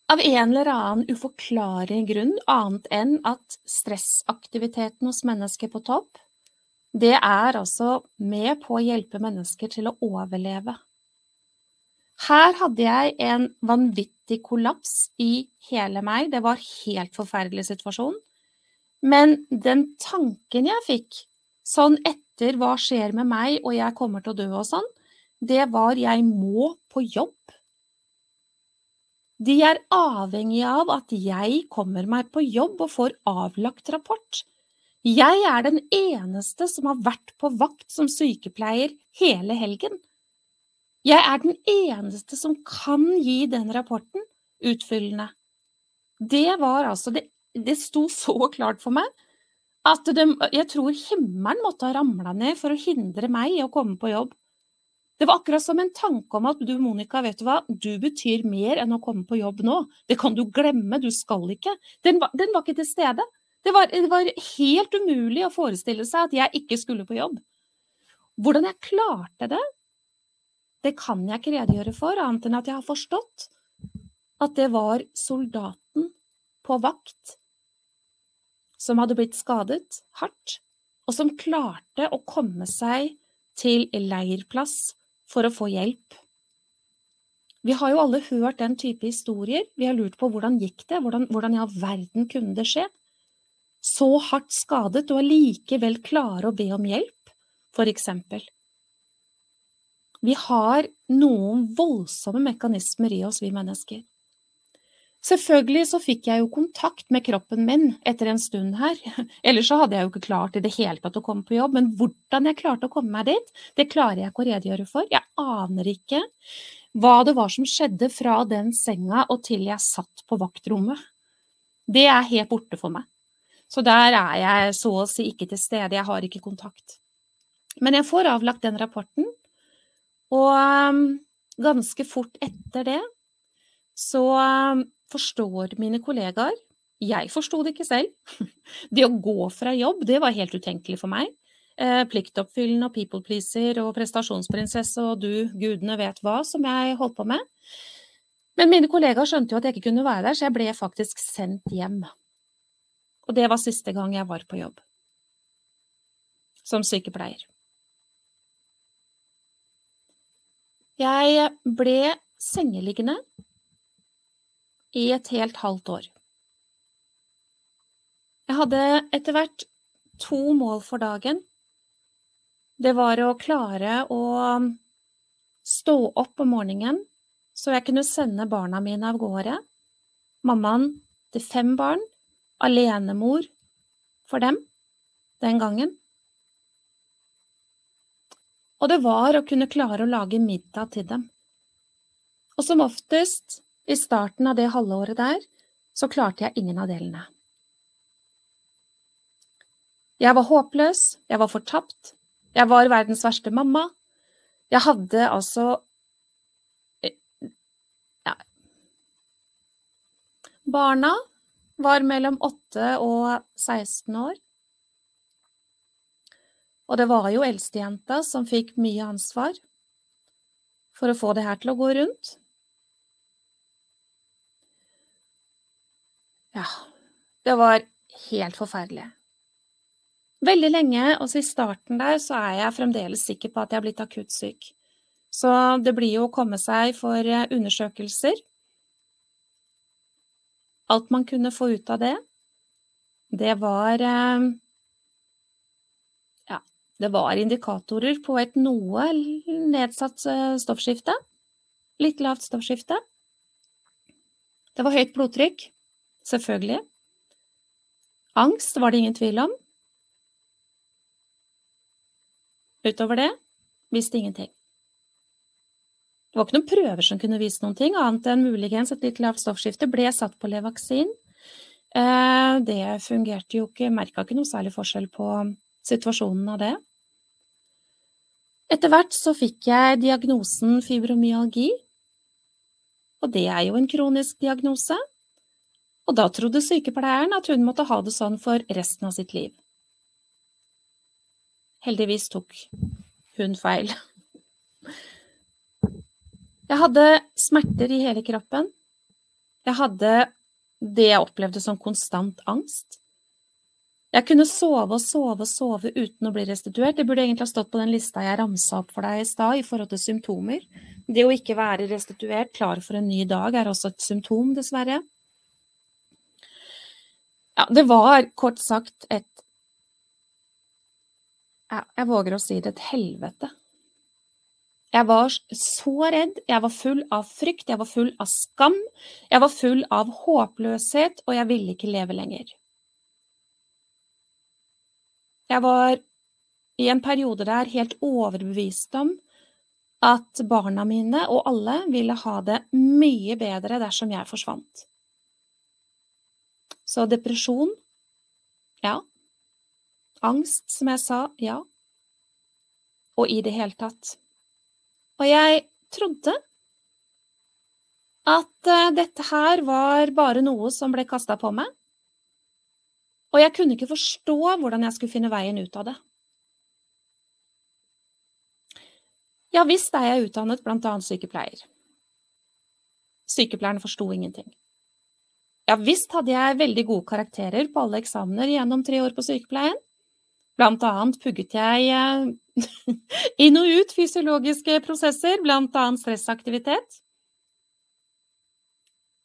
Av en eller annen uforklarlig grunn, annet enn at stressaktiviteten hos mennesker på topp, det er altså med på å hjelpe mennesker til å overleve. Her hadde jeg en vanvittig kollaps i hele meg, det var helt forferdelig situasjon. Men den tanken jeg fikk, sånn etter hva skjer med meg og jeg kommer til å dø og sånn, det var jeg må på jobb. De er avhengige av at jeg kommer meg på jobb og får avlagt rapport. Jeg er den eneste som har vært på vakt som sykepleier hele helgen. Jeg er den eneste som kan gi den rapporten utfyllende. Det var altså Det, det sto så klart for meg at det, jeg tror himmelen måtte ha ramla ned for å hindre meg i å komme på jobb. Det var akkurat som en tanke om at du, Monica, vet du hva, du betyr mer enn å komme på jobb nå. Det kan du glemme, du skal ikke. Den var, den var ikke til stede. Det var, det var, helt umulig å forestille seg at jeg ikke skulle på jobb. Hvordan jeg klarte det, det kan jeg ikke redegjøre for, annet enn at jeg har forstått at det var soldaten på vakt som hadde blitt skadet hardt, og som klarte å komme seg til leirplass for å få hjelp. Vi har jo alle hørt den type historier. Vi har lurt på hvordan gikk det, hvordan, hvordan i all verden kunne det skje? Så hardt skadet og allikevel klare å be om hjelp, for eksempel. Vi har noen voldsomme mekanismer i oss, vi mennesker. Selvfølgelig så fikk jeg jo kontakt med kroppen min etter en stund her, ellers så hadde jeg jo ikke klart i det hele tatt å komme på jobb, men hvordan jeg klarte å komme meg dit, det klarer jeg ikke å redegjøre for. Jeg aner ikke hva det var som skjedde fra den senga og til jeg satt på vaktrommet. Det er helt borte for meg. Så der er jeg så å si ikke til stede, jeg har ikke kontakt. Men jeg får avlagt den rapporten, og um, ganske fort etter det så um, forstår mine kollegaer Jeg forsto det ikke selv. Det å gå fra jobb, det var helt utenkelig for meg. Eh, pliktoppfyllende og people pleaser og prestasjonsprinsesse og du gudene vet hva som jeg holdt på med. Men mine kollegaer skjønte jo at jeg ikke kunne være der, så jeg ble faktisk sendt hjem. Og det var siste gang jeg var på jobb. Som sykepleier. Jeg ble sengeliggende i et helt halvt år. Jeg hadde etter hvert to mål for dagen. Det var å klare å stå opp om morgenen så jeg kunne sende barna mine av gårde. Mammaen til fem barn, alenemor for dem den gangen. Og det var å kunne klare å lage middag til dem. Og som oftest, i starten av det halvåret der, så klarte jeg ingen av delene. Jeg var håpløs, jeg var fortapt, jeg var verdens verste mamma. Jeg hadde altså eh, ja. Barna var mellom 8 og 16 år. Og det var jo eldstejenta som fikk mye ansvar for å få det her til å gå rundt. Ja, det var helt forferdelig. Veldig lenge, også i starten der, så er jeg fremdeles sikker på at jeg har blitt akutt syk. Så det blir jo å komme seg for eh, undersøkelser. Alt man kunne få ut av det, det var Ja, det var indikatorer på et noe nedsatt eh, stoffskifte. Litt lavt stoffskifte. Det var høyt blodtrykk, selvfølgelig. Angst var det ingen tvil om. Utover det visste ingenting. Det var ikke noen prøver som kunne vise noen ting, annet enn muligens et litt lavt stoffskifte. Ble satt på Levaksin. Eh, det fungerte jo ikke, merka ikke noe særlig forskjell på situasjonen av det. Etter hvert så fikk jeg diagnosen fibromyalgi, og det er jo en kronisk diagnose, og da trodde sykepleieren at hun måtte ha det sånn for resten av sitt liv. Heldigvis tok hun feil. Jeg hadde smerter i hele kroppen. Jeg hadde det jeg opplevde som konstant angst. Jeg kunne sove og sove og sove uten å bli restituert. Det burde egentlig ha stått på den lista jeg ramsa opp for deg i stad i forhold til symptomer. Det å ikke være restituert, klar for en ny dag, er også et symptom, dessverre. Ja, det var kort sagt et ja, Jeg våger å si det et helvete. Jeg var så redd, jeg var full av frykt, jeg var full av skam, jeg var full av håpløshet, og jeg ville ikke leve lenger. Jeg var i en periode der helt overbevist om at barna mine og alle ville ha det mye bedre dersom jeg forsvant. Så depresjon ja. Angst, som jeg sa, ja. Og i det hele tatt. Og jeg trodde at uh, dette her var bare noe som ble kasta på meg, og jeg kunne ikke forstå hvordan jeg skulle finne veien ut av det. Ja visst er jeg utdannet annet sykepleier. Sykepleierne forsto ingenting. Ja visst hadde jeg veldig gode karakterer på alle eksamener gjennom tre år på sykepleien. Blant annet pugget jeg eh, inn og ut fysiologiske prosesser, blant annet stressaktivitet.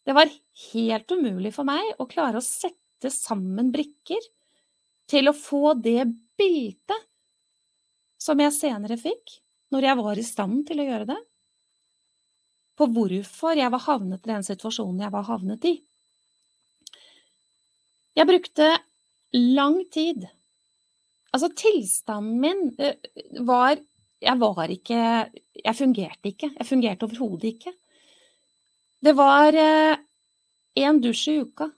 Det var helt umulig for meg å klare å sette sammen brikker til å få det bildet som jeg senere fikk, når jeg var i stand til å gjøre det, på hvorfor jeg var havnet i den situasjonen jeg var havnet i. Jeg brukte lang tid. Altså, tilstanden min eh, var Jeg var ikke Jeg fungerte ikke. Jeg fungerte overhodet ikke. Det var én eh, dusj i uka.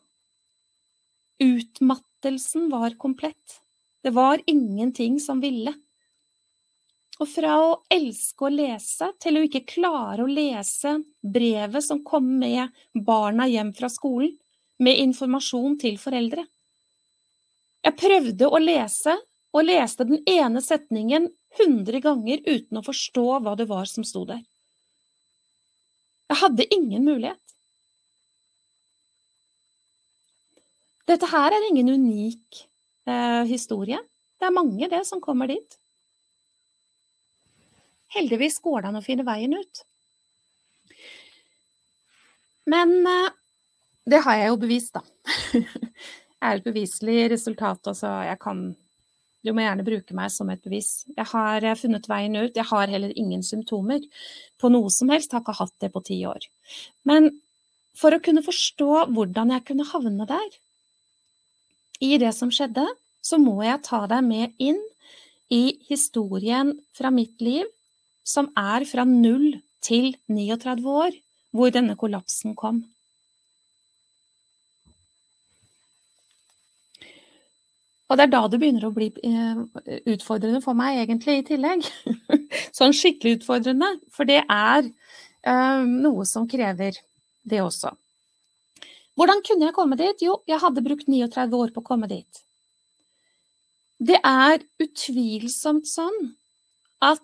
Utmattelsen var komplett. Det var ingenting som ville. Og fra å elske å lese til å ikke klare å lese brevet som kom med barna hjem fra skolen, med informasjon til foreldre. Jeg prøvde å lese, og leste den ene setningen hundre ganger uten å forstå hva det var som sto der. Jeg hadde ingen mulighet. Dette her er ingen unik eh, historie. Det er mange, det, som kommer dit. Heldigvis går det an å finne veien ut. Men eh, det har jeg jo bevist, da. Jeg er et beviselig resultat, altså. så jeg kan Du må gjerne bruke meg som et bevis. Jeg har funnet veien ut. Jeg har heller ingen symptomer på noe som helst. Har ikke hatt det på ti år. Men for å kunne forstå hvordan jeg kunne havne der, i det som skjedde, så må jeg ta deg med inn i historien fra mitt liv, som er fra 0 til 39 år, hvor denne kollapsen kom. Og det er da det begynner å bli eh, utfordrende for meg, egentlig, i tillegg. sånn skikkelig utfordrende. For det er uh, noe som krever det også. Hvordan kunne jeg komme dit? Jo, jeg hadde brukt 39 år på å komme dit. Det er utvilsomt sånn at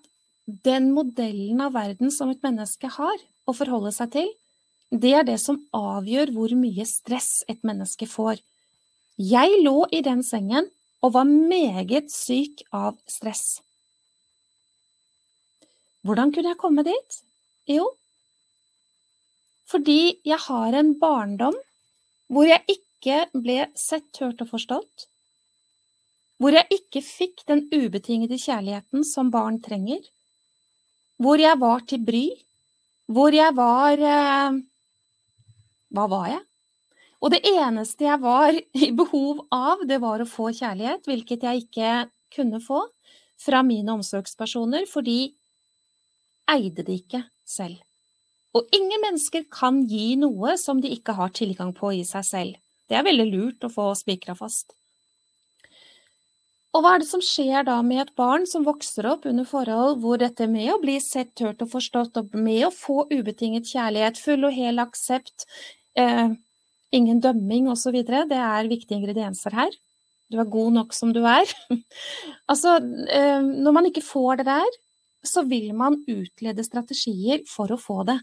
den modellen av verden som et menneske har å forholde seg til, det er det som avgjør hvor mye stress et menneske får. Jeg lå i den sengen og var meget syk av stress. Hvordan kunne jeg komme dit? Jo, fordi jeg har en barndom hvor jeg ikke ble sett, hørt og forstått, hvor jeg ikke fikk den ubetingede kjærligheten som barn trenger, hvor jeg var til bry, hvor jeg var eh, Hva var jeg? Og det eneste jeg var i behov av, det var å få kjærlighet, hvilket jeg ikke kunne få fra mine omsorgspersoner, for de eide det ikke selv. Og ingen mennesker kan gi noe som de ikke har tilgang på i seg selv. Det er veldig lurt å få spikra fast. Og hva er det som skjer da med et barn som vokser opp under forhold hvor dette med å bli sett, hørt og forstått, og med å få ubetinget kjærlighet, full og hel aksept, eh, ingen dømming osv. Det er viktige ingredienser her. Du er god nok som du er. altså, eh, når man ikke får det der, så vil man utlede strategier for å få det.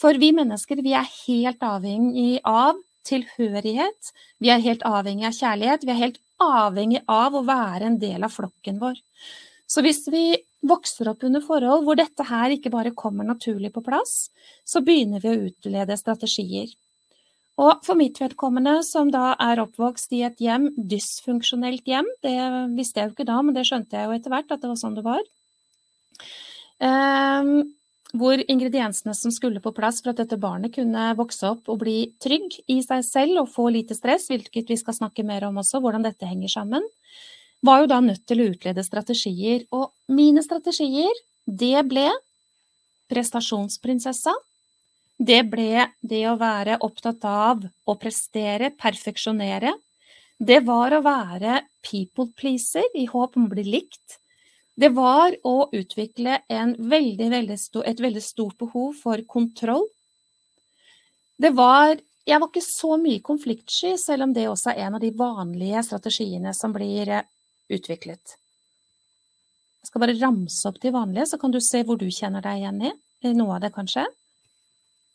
For vi mennesker, vi er helt avhengig av tilhørighet. Vi er helt avhengig av kjærlighet. Vi er helt avhengig av å være en del av flokken vår. Så hvis vi vokser opp under forhold hvor dette her ikke bare kommer naturlig på plass, så begynner vi å utlede strategier. Og for mitt vedkommende, som da er oppvokst i et hjem, dysfunksjonelt hjem, det visste jeg jo ikke da, men det skjønte jeg jo etter hvert at det var sånn det var. Um, hvor ingrediensene som skulle på plass for at dette barnet kunne vokse opp og bli trygg i seg selv og få lite stress, hvilket vi skal snakke mer om også, hvordan dette henger sammen, var jo da nødt til å utlede strategier. Og mine strategier, det ble prestasjonsprinsessa, det ble det å være opptatt av å prestere, perfeksjonere. Det var å være people pleaser i håp om å bli likt. Det var å utvikle veldig, veldig stor, et veldig stort behov for kontroll. Det var Jeg var ikke så mye konfliktsky, selv om det også er en av de vanlige strategiene som blir eh, utviklet. Jeg skal bare ramse opp de vanlige, så kan du se hvor du kjenner deg igjen i. Noe av det, kanskje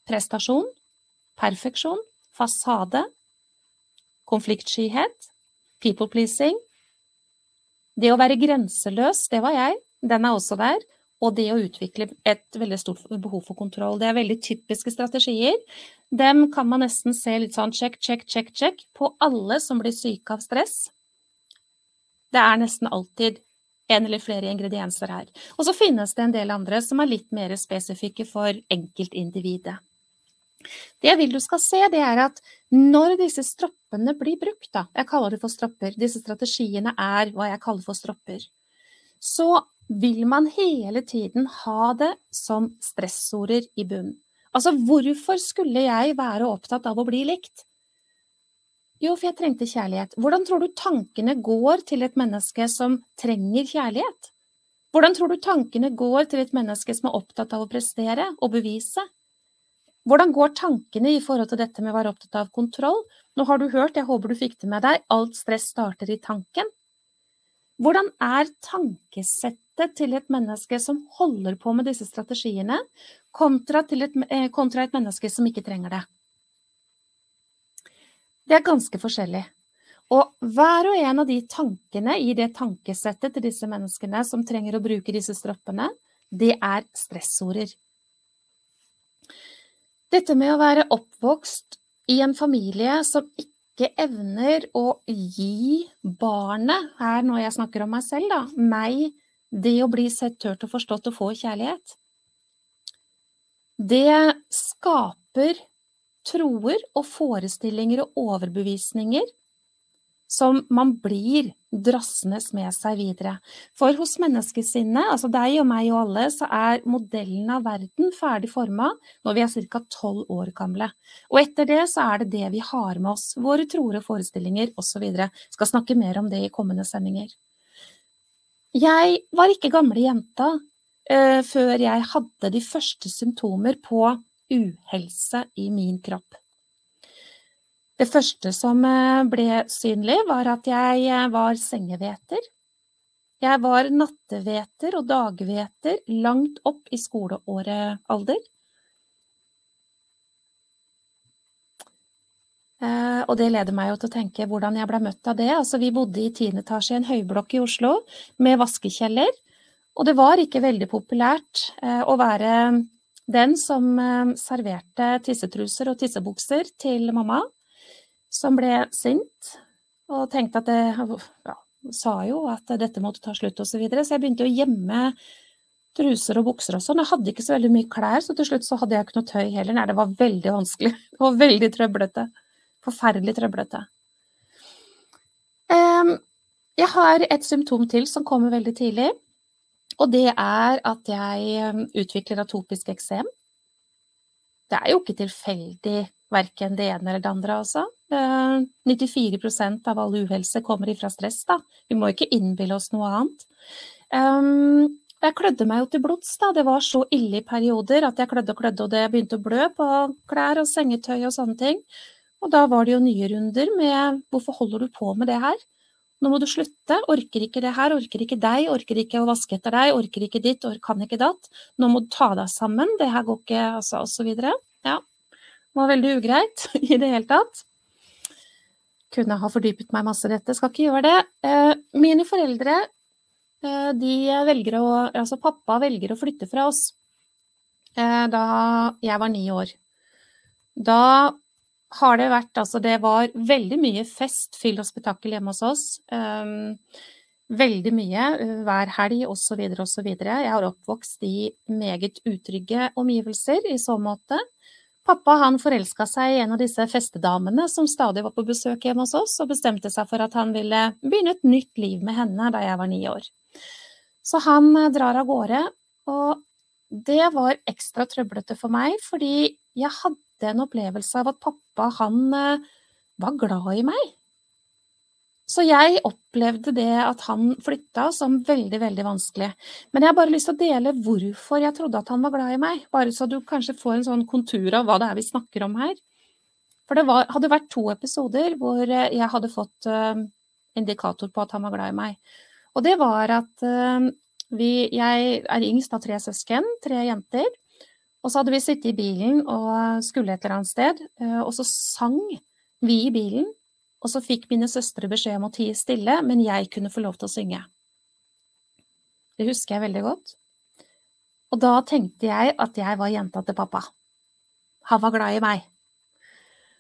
prestasjon, perfeksjon, fasade, konfliktskyhet, people pleasing. Det å være grenseløs, det var jeg, den er også der. Og det å utvikle et veldig stort behov for kontroll. Det er veldig typiske strategier. Dem kan man nesten se litt sånn check, check, check, check på alle som blir syke av stress. Det er nesten alltid en eller flere ingredienser her. Og så finnes det en del andre som er litt mer spesifikke for enkeltindividet. Det jeg vil du skal se, det er at når disse stroppene blir brukt, da, jeg kaller det for stropper, disse strategiene er hva jeg kaller for stropper, så vil man hele tiden ha det som stressorder i bunn. Altså, hvorfor skulle jeg være opptatt av å bli likt? Jo, for jeg trengte kjærlighet. Hvordan tror du tankene går til et menneske som trenger kjærlighet? Hvordan tror du tankene går til et menneske som er opptatt av å prestere og bevise? Hvordan går tankene i forhold til dette med å være opptatt av kontroll? Nå har du hørt, jeg håper du fikk det med deg, alt stress starter i tanken. Hvordan er tankesettet til et menneske som holder på med disse strategiene, kontra, et, eh, kontra et menneske som ikke trenger det? Det er ganske forskjellig. Og hver og en av de tankene i det tankesettet til disse menneskene som trenger å bruke disse stroppene, det er stressorder. Dette med å være oppvokst i en familie som ikke evner å gi barnet, her når jeg snakker om meg selv, da, meg det å bli sett, hørt og forstått og få kjærlighet, det skaper troer og forestillinger og overbevisninger som man blir drassende med seg videre. For hos menneskesinnet, altså deg og meg og alle, så er modellen av verden ferdig forma når vi er ca. tolv år gamle. Og etter det så er det det vi har med oss, våre troer og forestillinger osv. Skal snakke mer om det i kommende sendinger. Jeg var ikke gamle jenta uh, før jeg hadde de første symptomer på uhelse i min kropp. Det første som eh, ble synlig, var at jeg eh, var sengeveter. Jeg var natteveter og dagveter langt opp i skoleåret-alder. Eh, og det leder meg til å tenke hvordan jeg ble møtt av det. Altså, vi bodde i tiende etasje i en høyblokk i Oslo med vaskekjeller. Og det var ikke veldig populært å være den som serverte tissetruser og tissebukser til mamma som ble sint og tenkte at det ja, sa jo at dette måtte ta slutt osv. Så, videre. så jeg begynte å gjemme truser og bukser og sånn. Jeg hadde ikke så veldig mye klær, så til slutt så hadde jeg ikke noe tøy heller. Nei, det var veldig vanskelig. Var veldig trøblete. Forferdelig trøblete. Jeg har et symptom til som kommer veldig tidlig. Og det er at jeg utvikler atopisk eksem. Det er jo ikke tilfeldig verken det ene eller det andre, altså. 94 eh, av all uhelse kommer ifra stress, da. Vi må ikke innbille oss noe annet. Um, jeg klødde meg jo til blods, da. Det var så ille i perioder at jeg klødde og klødde, og det begynte å blø på klær og sengetøy og sånne ting. Og da var det jo nye runder med 'hvorfor holder du på med det her'? Nå må du slutte, orker ikke det her, orker ikke deg, orker ikke å vaske etter deg, orker ikke ditt, orker kan ikke datt. Nå må du ta deg sammen, det her går ikke, altså, og så videre. Ja, det var veldig ugreit i det hele tatt. Kunne ha fordypet meg masse i dette, skal ikke gjøre det. Eh, mine foreldre, eh, de velger å Altså pappa velger å flytte fra oss eh, da jeg var ni år. Da har det vært Altså, det var veldig mye fest, fyll og spetakkel hjemme hos oss. Veldig mye hver helg osv. osv. Jeg har oppvokst i meget utrygge omgivelser i så måte. Pappa han forelska seg i en av disse festedamene som stadig var på besøk hjemme hos oss, og bestemte seg for at han ville begynne et nytt liv med henne da jeg var ni år. Så han eh, drar av gårde, og det var ekstra trøblete for meg, fordi jeg hadde en opplevelse av at pappa han eh, var glad i meg. Så jeg opplevde det at han flytta som veldig, veldig vanskelig. Men jeg har bare lyst til å dele hvorfor jeg trodde at han var glad i meg, bare så du kanskje får en sånn kontur av hva det er vi snakker om her. For det var, hadde vært to episoder hvor eh, jeg hadde fått uh, indikator på at han var glad i meg. Og det var at vi, jeg er yngst av tre søsken, tre jenter. Og så hadde vi sittet i bilen og skulle et eller annet sted, uh, og så sang vi i bilen og så fikk mine søstre beskjed om å tie stille, men jeg kunne få lov til å synge. Det husker jeg veldig godt. Og da tenkte jeg at jeg var jenta til pappa. Han var glad i meg.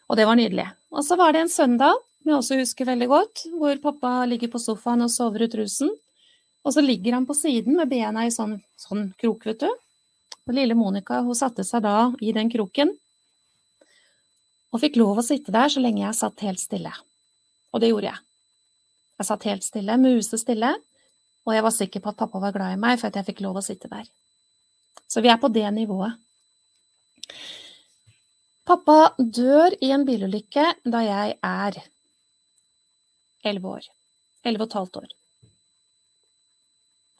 Og det var nydelig. Og så var det en søndag, som jeg også husker veldig godt, hvor pappa ligger på sofaen og sover ut rusen. Og så ligger han på siden med bena i sånn, sånn krok, vet du. Og lille Monica hun satte seg da i den kroken og fikk lov å sitte der så lenge jeg satt helt stille. Og det gjorde jeg. Jeg satt helt stille, musestille, og jeg var sikker på at pappa var glad i meg for at jeg fikk lov å sitte der. Så vi er på det nivået. Pappa dør i en bilulykke da jeg er elleve år. Elleve og et halvt år.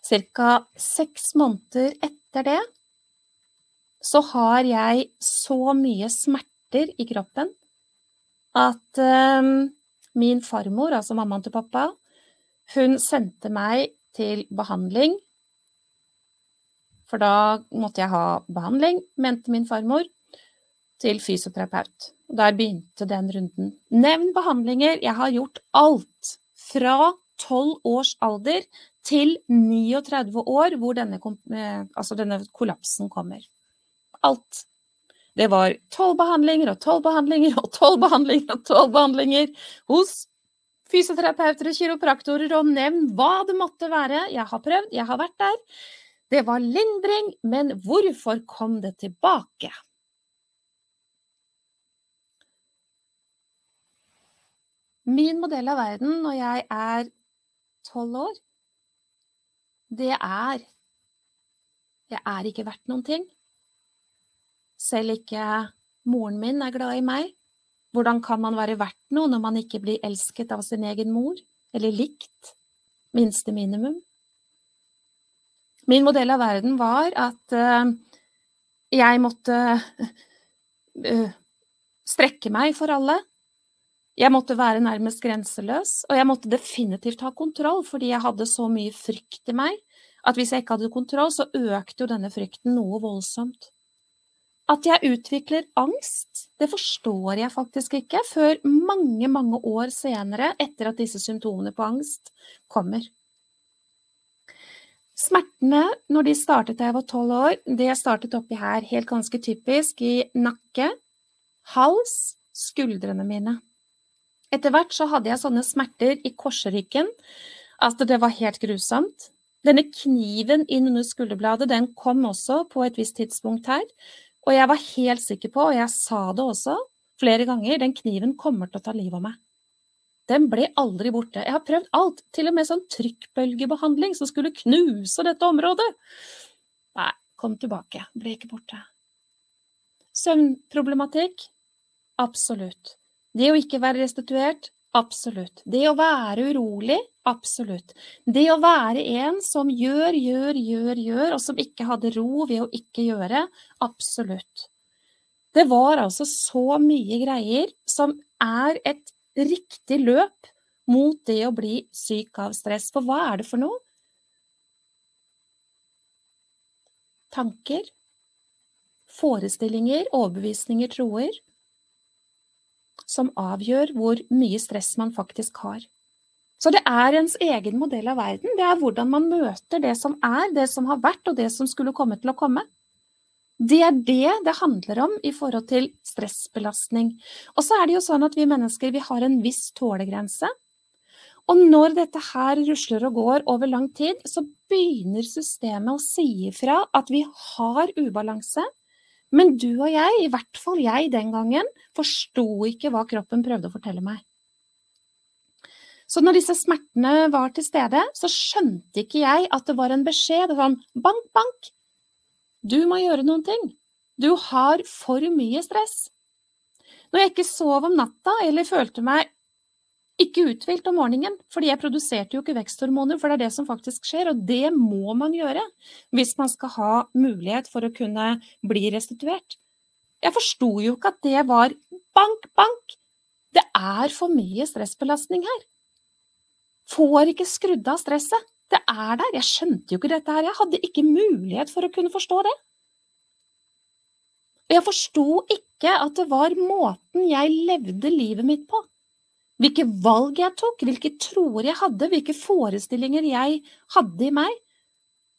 Cirka seks måneder etter det så har jeg så mye smerter i kroppen at um, min farmor, altså mammaen til pappa, hun sendte meg til behandling. For da måtte jeg ha behandling, mente min farmor, til fysioterapeut. Der begynte den runden. Nevn behandlinger. Jeg har gjort alt fra 12 års alder til 39 år hvor denne, eh, altså denne kollapsen kommer. Alt. Det var tolv behandlinger og tolv behandlinger og tolv behandlinger og tolv behandlinger hos fysioterapeuter og kiropraktorer, og nevn hva det måtte være. Jeg har prøvd, jeg har vært der. Det var lindring, men hvorfor kom det tilbake? Min modell av verden når jeg er tolv år, det er Jeg er ikke verdt noen ting. Selv ikke moren min er glad i meg. Hvordan kan man være verdt noe når man ikke blir elsket av sin egen mor, eller likt? Minste minimum. Min modell av verden var at uh, jeg måtte uh, strekke meg for alle. Jeg måtte være nærmest grenseløs, og jeg måtte definitivt ha kontroll, fordi jeg hadde så mye frykt i meg at hvis jeg ikke hadde kontroll, så økte jo denne frykten noe voldsomt. At jeg utvikler angst, det forstår jeg faktisk ikke før mange, mange år senere, etter at disse symptomene på angst kommer. Smertene, når de startet da jeg var tolv år, det startet oppi her, helt ganske typisk, i nakke, hals, skuldrene mine. Etter hvert så hadde jeg sånne smerter i korsryggen at det var helt grusomt. Denne kniven inn under skulderbladet den kom også på et visst tidspunkt her, og jeg var helt sikker på, og jeg sa det også flere ganger, den kniven kommer til å ta livet av meg. Den ble aldri borte. Jeg har prøvd alt, til og med sånn trykkbølgebehandling som skulle knuse dette området. Nei, kom tilbake, ble ikke borte. Søvnproblematikk? Absolutt. Det å ikke være restituert? Absolutt. Det å være urolig? Absolutt. Det å være en som gjør, gjør, gjør, gjør, og som ikke hadde ro ved å ikke gjøre? Absolutt. Det var altså så mye greier som er et riktig løp mot det å bli syk av stress. For hva er det for noe? Tanker, forestillinger, overbevisninger, troer som avgjør hvor mye stress man faktisk har. Så det er ens egen modell av verden. Det er hvordan man møter det som er, det som har vært, og det som skulle komme til å komme. Det er det det handler om i forhold til stressbelastning. Og så er det jo sånn at vi mennesker vi har en viss tålegrense. Og når dette her rusler og går over lang tid, så begynner systemet å si ifra at vi har ubalanse, men du og jeg, i hvert fall jeg den gangen, forsto ikke hva kroppen prøvde å fortelle meg. Så når disse smertene var til stede, så skjønte ikke jeg at det var en beskjed. Sånn bank, bank, du må gjøre noen ting. Du har for mye stress. Når jeg ikke sov om natta eller følte meg ikke uthvilt om morgenen, fordi jeg produserte jo ikke veksthormoner, for det er det som faktisk skjer, og det må man gjøre hvis man skal ha mulighet for å kunne bli restituert. Jeg forsto jo ikke at det var bank, bank. Det er for mye stressbelastning her. Får ikke skrudd av stresset. Det er der. Jeg skjønte jo ikke dette her. Jeg hadde ikke mulighet for å kunne forstå det. Jeg forsto ikke at det var måten jeg levde livet mitt på hvilke valg jeg tok, hvilke troer jeg hadde, hvilke forestillinger jeg hadde i meg,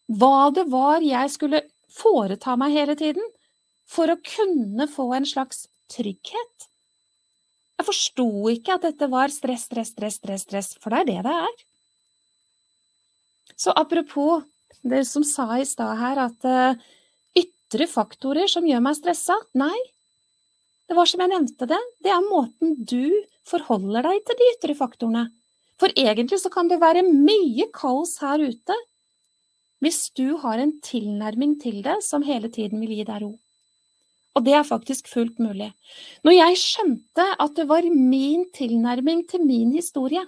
hva det var jeg skulle foreta meg hele tiden for å kunne få en slags trygghet. Jeg forsto ikke at dette var stress, stress, stress, stress, stress, for det er det det er. Så apropos det som sa i stad her, at uh, ytre faktorer som gjør meg stressa, nei, det var som jeg nevnte det, det er måten du forholder deg til de ytre faktorene. For egentlig så kan det være mye kaos her ute hvis du har en tilnærming til det som hele tiden vil gi deg ro. Og det er faktisk fullt mulig. Når jeg skjønte at det var min tilnærming til min historie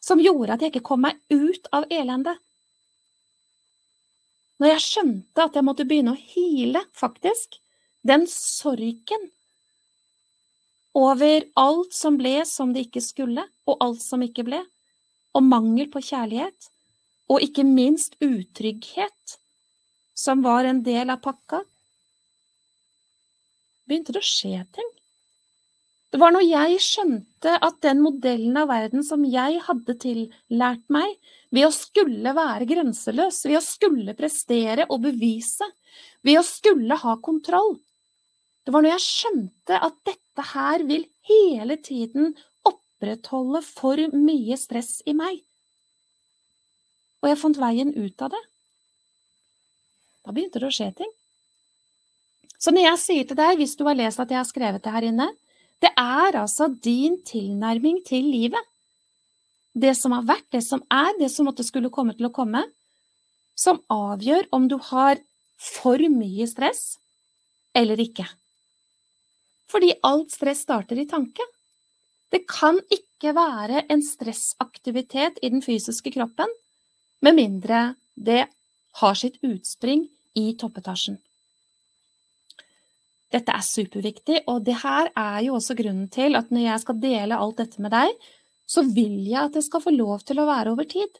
som gjorde at jeg ikke kom meg ut av elendet, Når jeg skjønte at jeg måtte begynne å hile, faktisk, den sorgen over alt som ble som det ikke skulle, og alt som ikke ble, og mangel på kjærlighet, og ikke minst utrygghet, som var en del av pakka, begynte det å skje ting. Det var når jeg skjønte at den modellen av verden som jeg hadde tillært meg, ved å skulle være grenseløs, ved å skulle prestere og bevise, ved å skulle ha kontroll, det var når jeg skjønte at dette her vil hele tiden opprettholde for mye stress i meg. Og jeg fant veien ut av det. Da begynte det å skje ting. Så når jeg sier til deg, hvis du har lest at jeg har skrevet det her inne, det er altså din tilnærming til livet. Det som har vært, det som er, det som måtte skulle komme til å komme, som avgjør om du har for mye stress eller ikke. Fordi alt stress starter i tanke. Det kan ikke være en stressaktivitet i den fysiske kroppen med mindre det har sitt utspring i toppetasjen. Dette er superviktig, og det her er jo også grunnen til at når jeg skal dele alt dette med deg, så vil jeg at det skal få lov til å være over tid.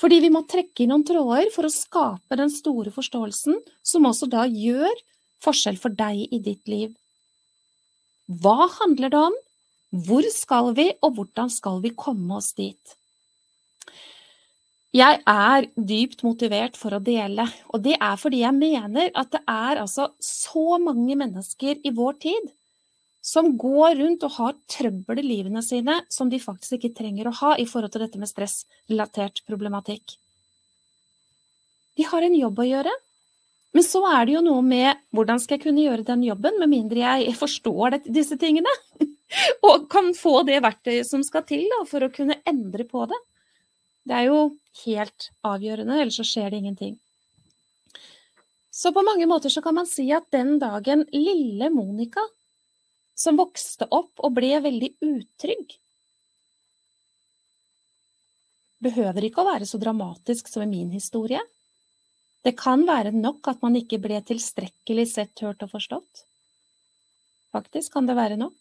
Fordi vi må trekke i noen tråder for å skape den store forståelsen som også da gjør forskjell for deg i ditt liv. Hva handler det om? Hvor skal vi, og hvordan skal vi komme oss dit? Jeg er dypt motivert for å dele, og det er fordi jeg mener at det er altså så mange mennesker i vår tid som går rundt og har trøbbel i livene sine som de faktisk ikke trenger å ha i forhold til dette med stressrelatert problematikk. De har en jobb å gjøre, men så er det jo noe med hvordan skal jeg kunne gjøre den jobben, med mindre jeg forstår det, disse tingene? og kan få det verktøyet som skal til da, for å kunne endre på det. Det er jo helt avgjørende, ellers så skjer det ingenting. Så på mange måter så kan man si at den dagen lille Monica, som vokste opp og ble veldig utrygg, behøver ikke å være så dramatisk som i min historie. Det kan være nok at man ikke ble tilstrekkelig sett, hørt og forstått. Faktisk kan det være nok.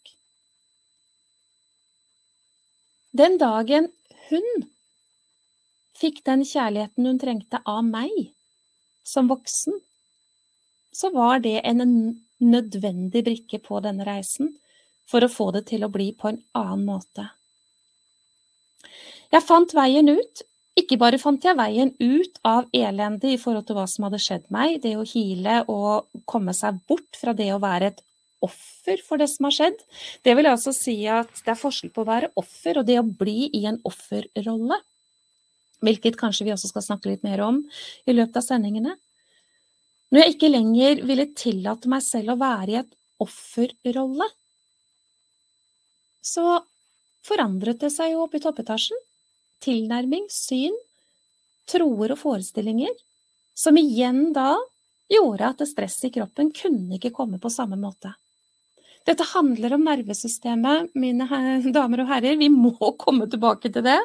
Den dagen hun fikk den kjærligheten hun trengte av meg som voksen, så var det en nødvendig brikke på denne reisen for å få det til å bli på en annen måte. Jeg fant veien ut ikke bare fant jeg veien ut av elendet i forhold til hva som hadde skjedd meg, det å hile og komme seg bort fra det å være et offer for det som har skjedd. Det vil altså si at det er forskjell på å være offer og det å bli i en offerrolle. Hvilket kanskje vi også skal snakke litt mer om i løpet av sendingene. Når jeg ikke lenger ville tillate meg selv å være i et offerrolle, så forandret det seg jo oppe i toppetasjen tilnærming, syn, troer og forestillinger, som igjen da gjorde at stresset i kroppen kunne ikke komme på samme måte. Dette handler om nervesystemet, mine damer og herrer, vi må komme tilbake til det.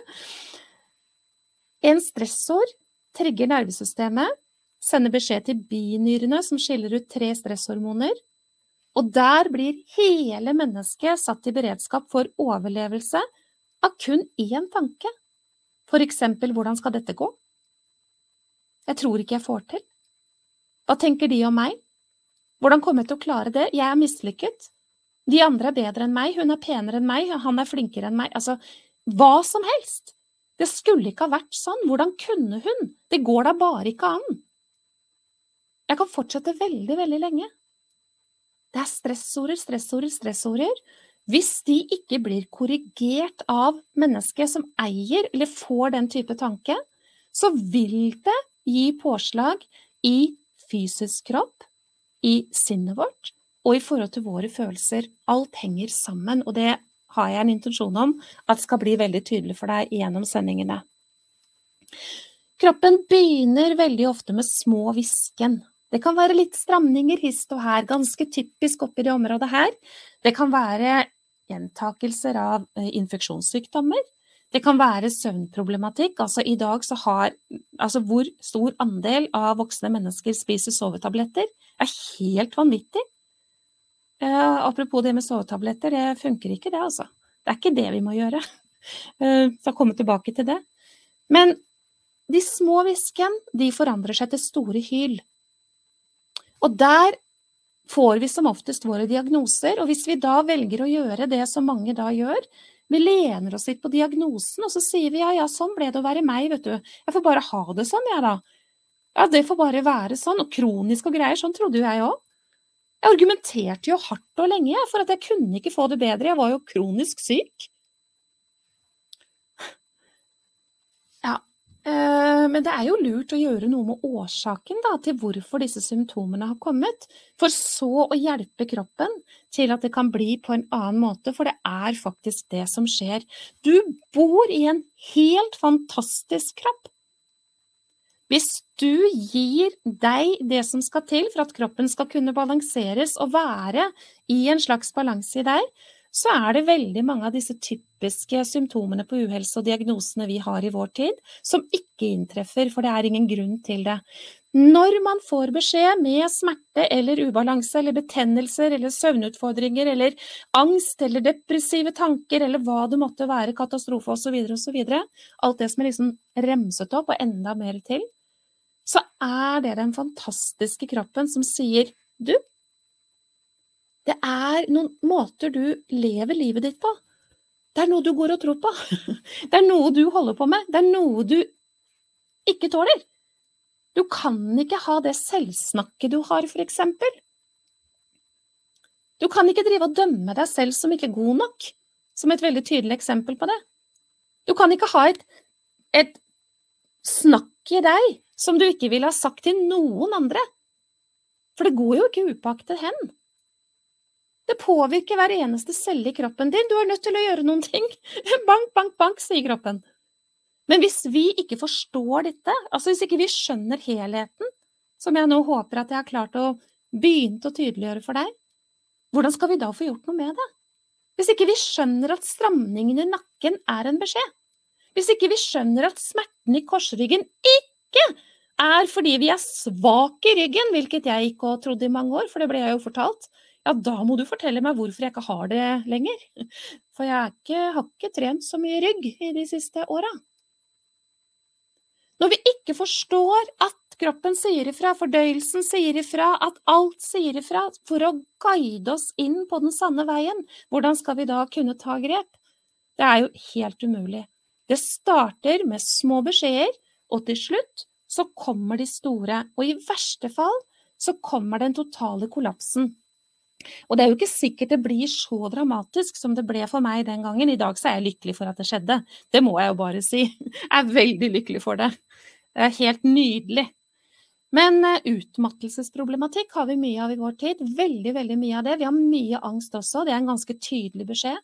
En stressår trigger nervesystemet, sender beskjed til binyrene som skiller ut tre stresshormoner, og der blir hele mennesket satt i beredskap for overlevelse av kun én tanke. For eksempel, hvordan skal dette gå? Jeg tror ikke jeg får til. Hva tenker de om meg? Hvordan kommer jeg til å klare det? Jeg er mislykket. De andre er bedre enn meg, hun er penere enn meg, han er flinkere enn meg. Altså, hva som helst. Det skulle ikke ha vært sånn. Hvordan kunne hun? Det går da bare ikke an. Jeg kan fortsette veldig, veldig lenge. Det er stressorder, stressorder, stressorder. Hvis de ikke blir korrigert av mennesket som eier eller får den type tanke, så vil det gi påslag i fysisk kropp, i sinnet vårt og i forhold til våre følelser. Alt henger sammen, og det har jeg en intensjon om at skal bli veldig tydelig for deg gjennom sendingene. Kroppen begynner veldig ofte med små hvisken. Det kan være litt stramninger hist og her, ganske typisk oppi det området her. Det kan være gjentakelser av eh, infeksjonssykdommer. Det kan være søvnproblematikk. Altså i dag så har Altså hvor stor andel av voksne mennesker spiser sovetabletter, er helt vanvittig. Uh, apropos det med sovetabletter, det funker ikke det, altså. Det er ikke det vi må gjøre. Uh, skal komme tilbake til det. Men de små hvisken, de forandrer seg til store hyl. Og der får vi som oftest våre diagnoser, og hvis vi da velger å gjøre det som mange da gjør, vi lener oss litt på diagnosen, og så sier vi ja, ja, sånn ble det å være meg, vet du. Jeg får bare ha det sånn, jeg, da. Ja, det får bare være sånn. Og kronisk og greier, sånn trodde jo jeg òg. Jeg argumenterte jo hardt og lenge for at jeg kunne ikke få det bedre, jeg var jo kronisk syk. Eh, men det er jo lurt å gjøre noe med årsaken da, til hvorfor disse symptomene har kommet, for så å hjelpe kroppen til at det kan bli på en annen måte, for det er faktisk det som skjer. Du bor i en helt fantastisk kropp. Hvis du gir deg det som skal til for at kroppen skal kunne balanseres og være i en slags balanse i deg, så er det veldig mange av disse typiske symptomene på uhelse og diagnosene vi har i vår tid, som ikke inntreffer, for det er ingen grunn til det. Når man får beskjed med smerte eller ubalanse eller betennelser eller søvnutfordringer eller angst eller depressive tanker eller hva det måtte være, katastrofe osv., osv., alt det som er liksom remset opp og enda mer til, så er det den fantastiske kroppen som sier du, det er noen måter du lever livet ditt på. Det er noe du går og tror på. Det er noe du holder på med. Det er noe du ikke tåler. Du kan ikke ha det selvsnakket du har, eksempel. Du kan ikke drive og dømme deg selv som ikke god nok, som et veldig tydelig eksempel på det. Du kan ikke ha et, et snakk i deg som du ikke ville ha sagt til noen andre. For det går jo ikke upaktet hen. Det påvirker hver eneste celle i kroppen din. Du er nødt til å gjøre noen ting. Bank, bank, bank, sier kroppen. Men hvis vi ikke forstår dette, altså hvis ikke vi skjønner helheten, som jeg nå håper at jeg har klart å begynne å tydeliggjøre for deg, hvordan skal vi da få gjort noe med det? Hvis ikke vi skjønner at stramningen i nakken er en beskjed, hvis ikke vi skjønner at smerten i korsryggen ikke er fordi vi er svake i ryggen, hvilket jeg ikke trodde i mange år, for det ble jeg jo fortalt, ja, da må du fortelle meg hvorfor jeg ikke har det lenger. For jeg ikke, har ikke trent så mye rygg i de siste åra. Når vi ikke forstår at kroppen sier ifra, fordøyelsen sier ifra, at alt sier ifra for å guide oss inn på den sanne veien, hvordan skal vi da kunne ta grep? Det er jo helt umulig. Det starter med små beskjeder, og til slutt så kommer de store. Og i verste fall så kommer den totale kollapsen. Og det er jo ikke sikkert det blir så dramatisk som det ble for meg den gangen. I dag så er jeg lykkelig for at det skjedde. Det må jeg jo bare si. Jeg er veldig lykkelig for det. Det er helt nydelig. Men uh, utmattelsesproblematikk har vi mye av i vår tid. Veldig, veldig mye av det. Vi har mye angst også. Det er en ganske tydelig beskjed.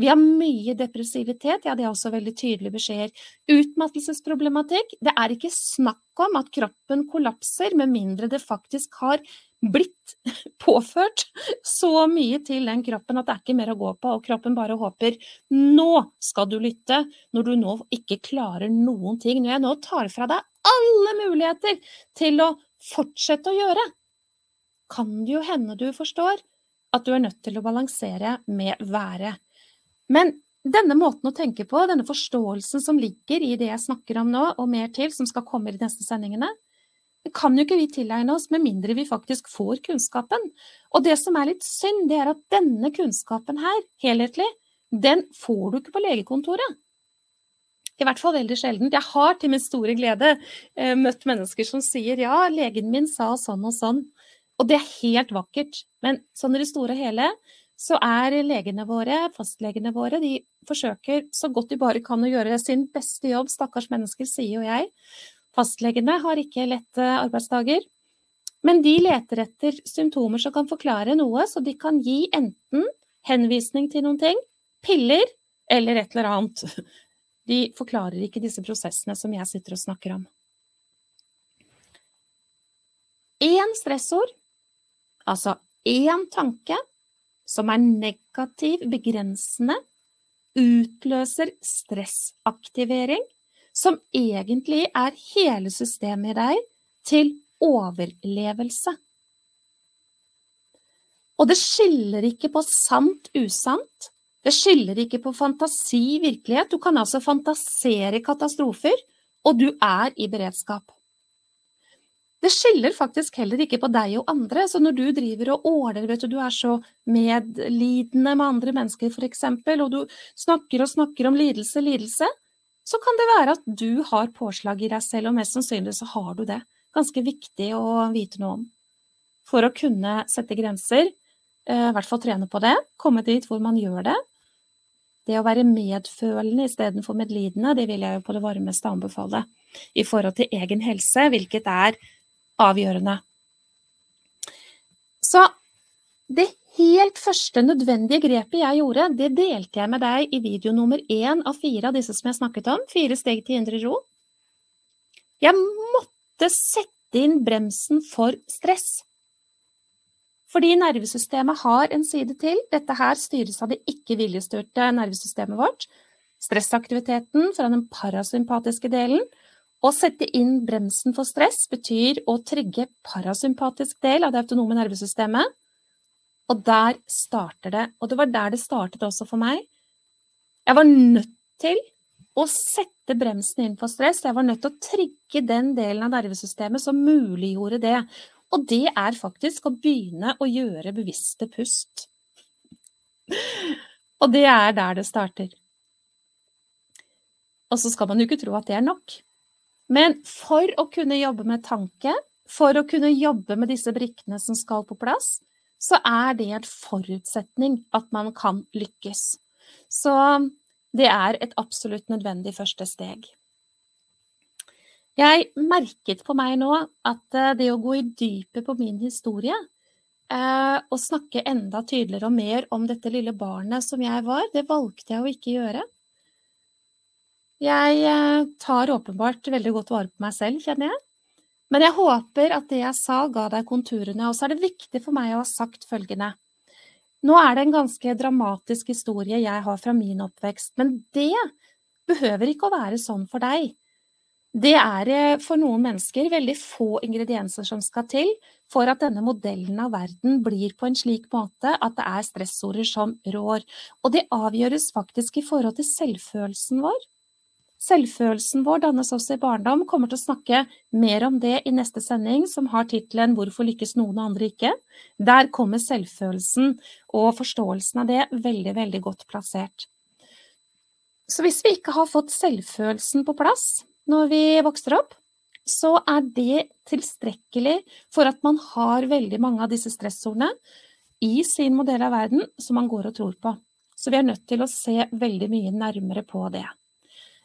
Vi har mye depressivitet, ja det er også veldig tydelige beskjeder. Utmattelsesproblematikk, det er ikke snakk om at kroppen kollapser, med mindre det faktisk har blitt påført så mye til den kroppen at det er ikke mer å gå på, og kroppen bare håper nå skal du lytte, når du nå ikke klarer noen ting. Når jeg nå tar fra deg alle muligheter til å fortsette å gjøre, kan det jo hende du forstår at du er nødt til å balansere med været. Men denne måten å tenke på, denne forståelsen som ligger i det jeg snakker om nå, og mer til, som skal komme i de neste sendingene, det kan jo ikke vi tilegne oss med mindre vi faktisk får kunnskapen. Og det som er litt synd, det er at denne kunnskapen her, helhetlig, den får du ikke på legekontoret. I hvert fall veldig sjelden. Jeg har til min store glede eh, møtt mennesker som sier ja, legen min sa sånn og sånn. Og det er helt vakkert. Men sånn i det store og hele så er legene våre, fastlegene våre, de forsøker så godt de bare kan å gjøre sin beste jobb. Stakkars mennesker, sier jo jeg. Fastlegene har ikke lette arbeidsdager. Men de leter etter symptomer som kan forklare noe, så de kan gi enten henvisning til noen ting, piller eller et eller annet. De forklarer ikke disse prosessene som jeg sitter og snakker om. Én stressord, altså én tanke, som er negativ, begrensende, utløser stressaktivering, som egentlig er hele systemet i deg til overlevelse. Og det skiller ikke på sant usant. Det skiller ikke på fantasi virkelighet. Du kan altså fantasere katastrofer, og du er i beredskap. Det skiller faktisk heller ikke på deg og andre. Så når du driver og åler, vet du, du er så medlidende med andre mennesker f.eks., og du snakker og snakker om lidelse, lidelse, så kan det være at du har påslag i deg selv, og mest sannsynlig så har du det. Ganske viktig å vite noe om. For å kunne sette grenser, eh, i hvert fall trene på det, komme dit hvor man gjør det. Det å være medfølende istedenfor medlidende, det vil jeg jo på det varmeste anbefale i forhold til egen helse, hvilket er avgjørende. Så det helt første nødvendige grepet jeg gjorde, det delte jeg med deg i video nummer én av fire av disse som jeg snakket om, fire steg til indre ro. Jeg måtte sette inn bremsen for stress. Fordi nervesystemet har en side til. Dette her styres av det ikke-viljestyrte nervesystemet vårt. Stressaktiviteten fra den parasympatiske delen å sette inn bremsen for stress betyr å trigge parasympatisk del av det autonome nervesystemet. Og der starter det. Og det var der det startet også for meg. Jeg var nødt til å sette bremsen inn for stress. Jeg var nødt til å trigge den delen av nervesystemet som muliggjorde det. Og det er faktisk å begynne å gjøre bevisste pust. Og det er der det starter. Og så skal man jo ikke tro at det er nok. Men for å kunne jobbe med tanke, for å kunne jobbe med disse brikkene som skal på plass, så er det en forutsetning at man kan lykkes. Så det er et absolutt nødvendig første steg. Jeg merket på meg nå at eh, det å gå i dypet på min historie, eh, og snakke enda tydeligere og mer om dette lille barnet som jeg var, det valgte jeg å ikke gjøre. Jeg eh, tar åpenbart veldig godt vare på meg selv, kjenner jeg. Men jeg håper at det jeg sa, ga deg konturene. Og så er det viktig for meg å ha sagt følgende. Nå er det en ganske dramatisk historie jeg har fra min oppvekst, men det behøver ikke å være sånn for deg. Det er eh, for noen mennesker veldig få ingredienser som skal til for at denne modellen av verden blir på en slik måte at det er stressorder som rår. Og det avgjøres faktisk i forhold til selvfølelsen vår. Selvfølelsen vår dannes også i barndom. Kommer til å snakke mer om det i neste sending, som har tittelen 'Hvorfor lykkes noen og andre ikke?'. Der kommer selvfølelsen og forståelsen av det veldig, veldig godt plassert. Så hvis vi ikke har fått selvfølelsen på plass når vi vokser opp, så er det tilstrekkelig for at man har veldig mange av disse stressordene i sin modell av verden som man går og tror på. Så vi er nødt til å se veldig mye nærmere på det.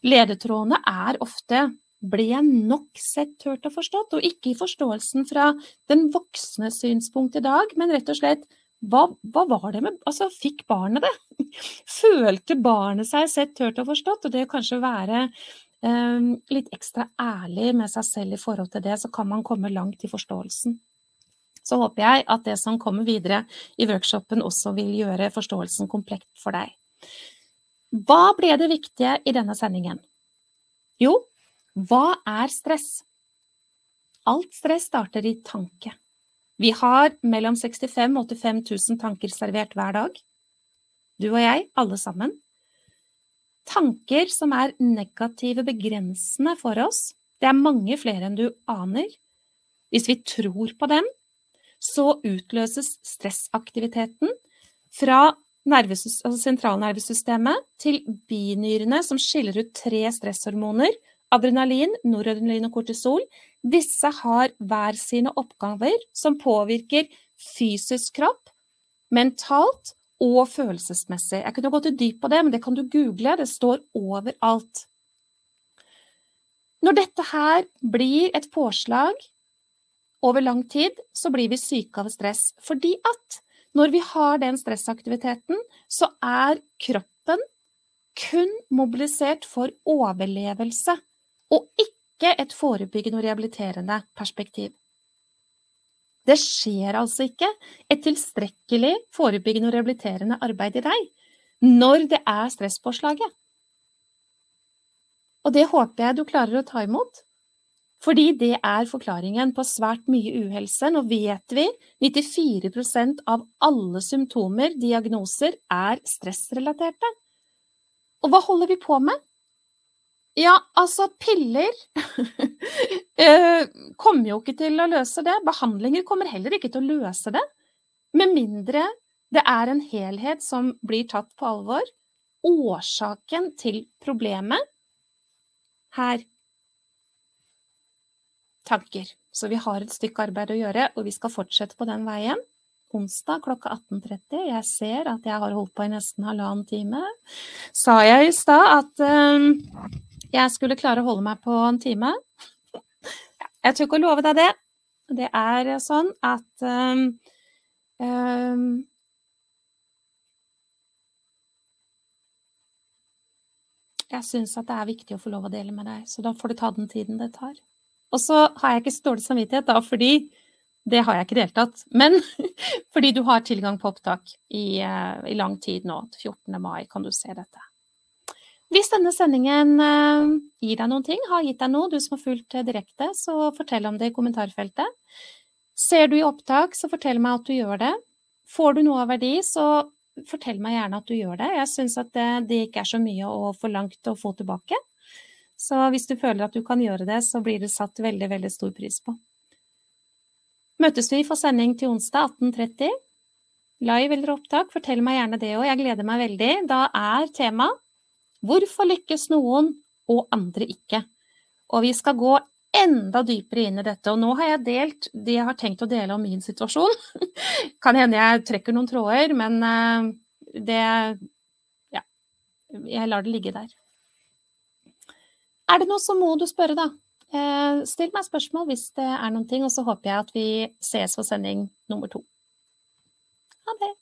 Ledetrådene er ofte ble jeg nok sett, hørt og forstått, og ikke i forståelsen fra den voksne synspunkt i dag, men rett og slett hva, hva, var det med Altså, fikk barnet det? Følte barnet seg sett, hørt og forstått? Og det å kanskje være eh, litt ekstra ærlig med seg selv i forhold til det, så kan man komme langt i forståelsen. Så håper jeg at det som kommer videre i workshopen også vil gjøre forståelsen komplekt for deg. Hva ble det viktige i denne sendingen? Jo, hva er stress? Alt stress starter i tanke. Vi har mellom 65 og 85 000 tanker servert hver dag. Du og jeg, alle sammen. Tanker som er negative, begrensende for oss. Det er mange flere enn du aner. Hvis vi tror på dem, så utløses stressaktiviteten fra altså sentralnervesystemet til binyrene, som skiller ut tre stresshormoner, adrenalin, noradrenalin og kortisol. Disse har hver sine oppgaver som påvirker fysisk kropp, mentalt og følelsesmessig. Jeg kunne gått i dyp på det, men det kan du google, det står overalt. Når dette her blir et påslag over lang tid, så blir vi syke av stress, fordi at når vi har den stressaktiviteten, så er kroppen kun mobilisert for overlevelse, og ikke et forebyggende og rehabiliterende perspektiv. Det skjer altså ikke et tilstrekkelig forebyggende og rehabiliterende arbeid i deg når det er stresspåslaget. Og det håper jeg du klarer å ta imot. Fordi det er forklaringen på svært mye uhelse. Nå vet vi 94% av alle symptomer, diagnoser, er stressrelaterte. Og hva holder vi på med? Ja, altså, piller eh, kommer jo ikke til å løse det. Behandlinger kommer heller ikke til å løse det. Med mindre det er en helhet som blir tatt på alvor. Årsaken til problemet her tanker. Så vi har et stykke arbeid å gjøre, og vi skal fortsette på den veien. Onsdag klokka 18.30. Jeg ser at jeg har holdt på i nesten halvannen time. Sa jeg i stad at um, jeg skulle klare å holde meg på en time? Jeg tør ikke å love deg det. Det er sånn at um, um, Jeg syns at det er viktig å få lov å dele med deg, så da får du ta den tiden det tar. Og så har jeg ikke så dårlig samvittighet, da, fordi det har jeg ikke deltatt. Men fordi du har tilgang på opptak i, uh, i, lang tid nå. 14. mai kan du se dette. Hvis denne sendingen uh, gir deg noen ting, har gitt deg noe, du som har fulgt uh, direkte, så fortell om det i kommentarfeltet. Ser du i opptak, så fortell meg at du gjør det. Får du noe av verdi, så fortell meg gjerne at du gjør det. Jeg syns at det, det ikke er så mye å få langt å få tilbake. Så hvis du føler at du kan gjøre det, så blir det satt veldig, veldig stor pris på. Møtes vi for sending til onsdag 18.30? Live eller opptak, fortell meg gjerne det òg, jeg gleder meg veldig. Da er tema Hvorfor lykkes noen og andre ikke? Og vi skal gå enda dypere inn i dette. Og nå har jeg delt det jeg har tenkt å dele om min situasjon. kan hende jeg trekker noen tråder, men eh, det Ja. Jeg lar det ligge der. Er det noe, så må du spørre, da. Eh, still meg spørsmål hvis det er noen ting, og så håper jeg at vi ses for sending nummer to. Ha det.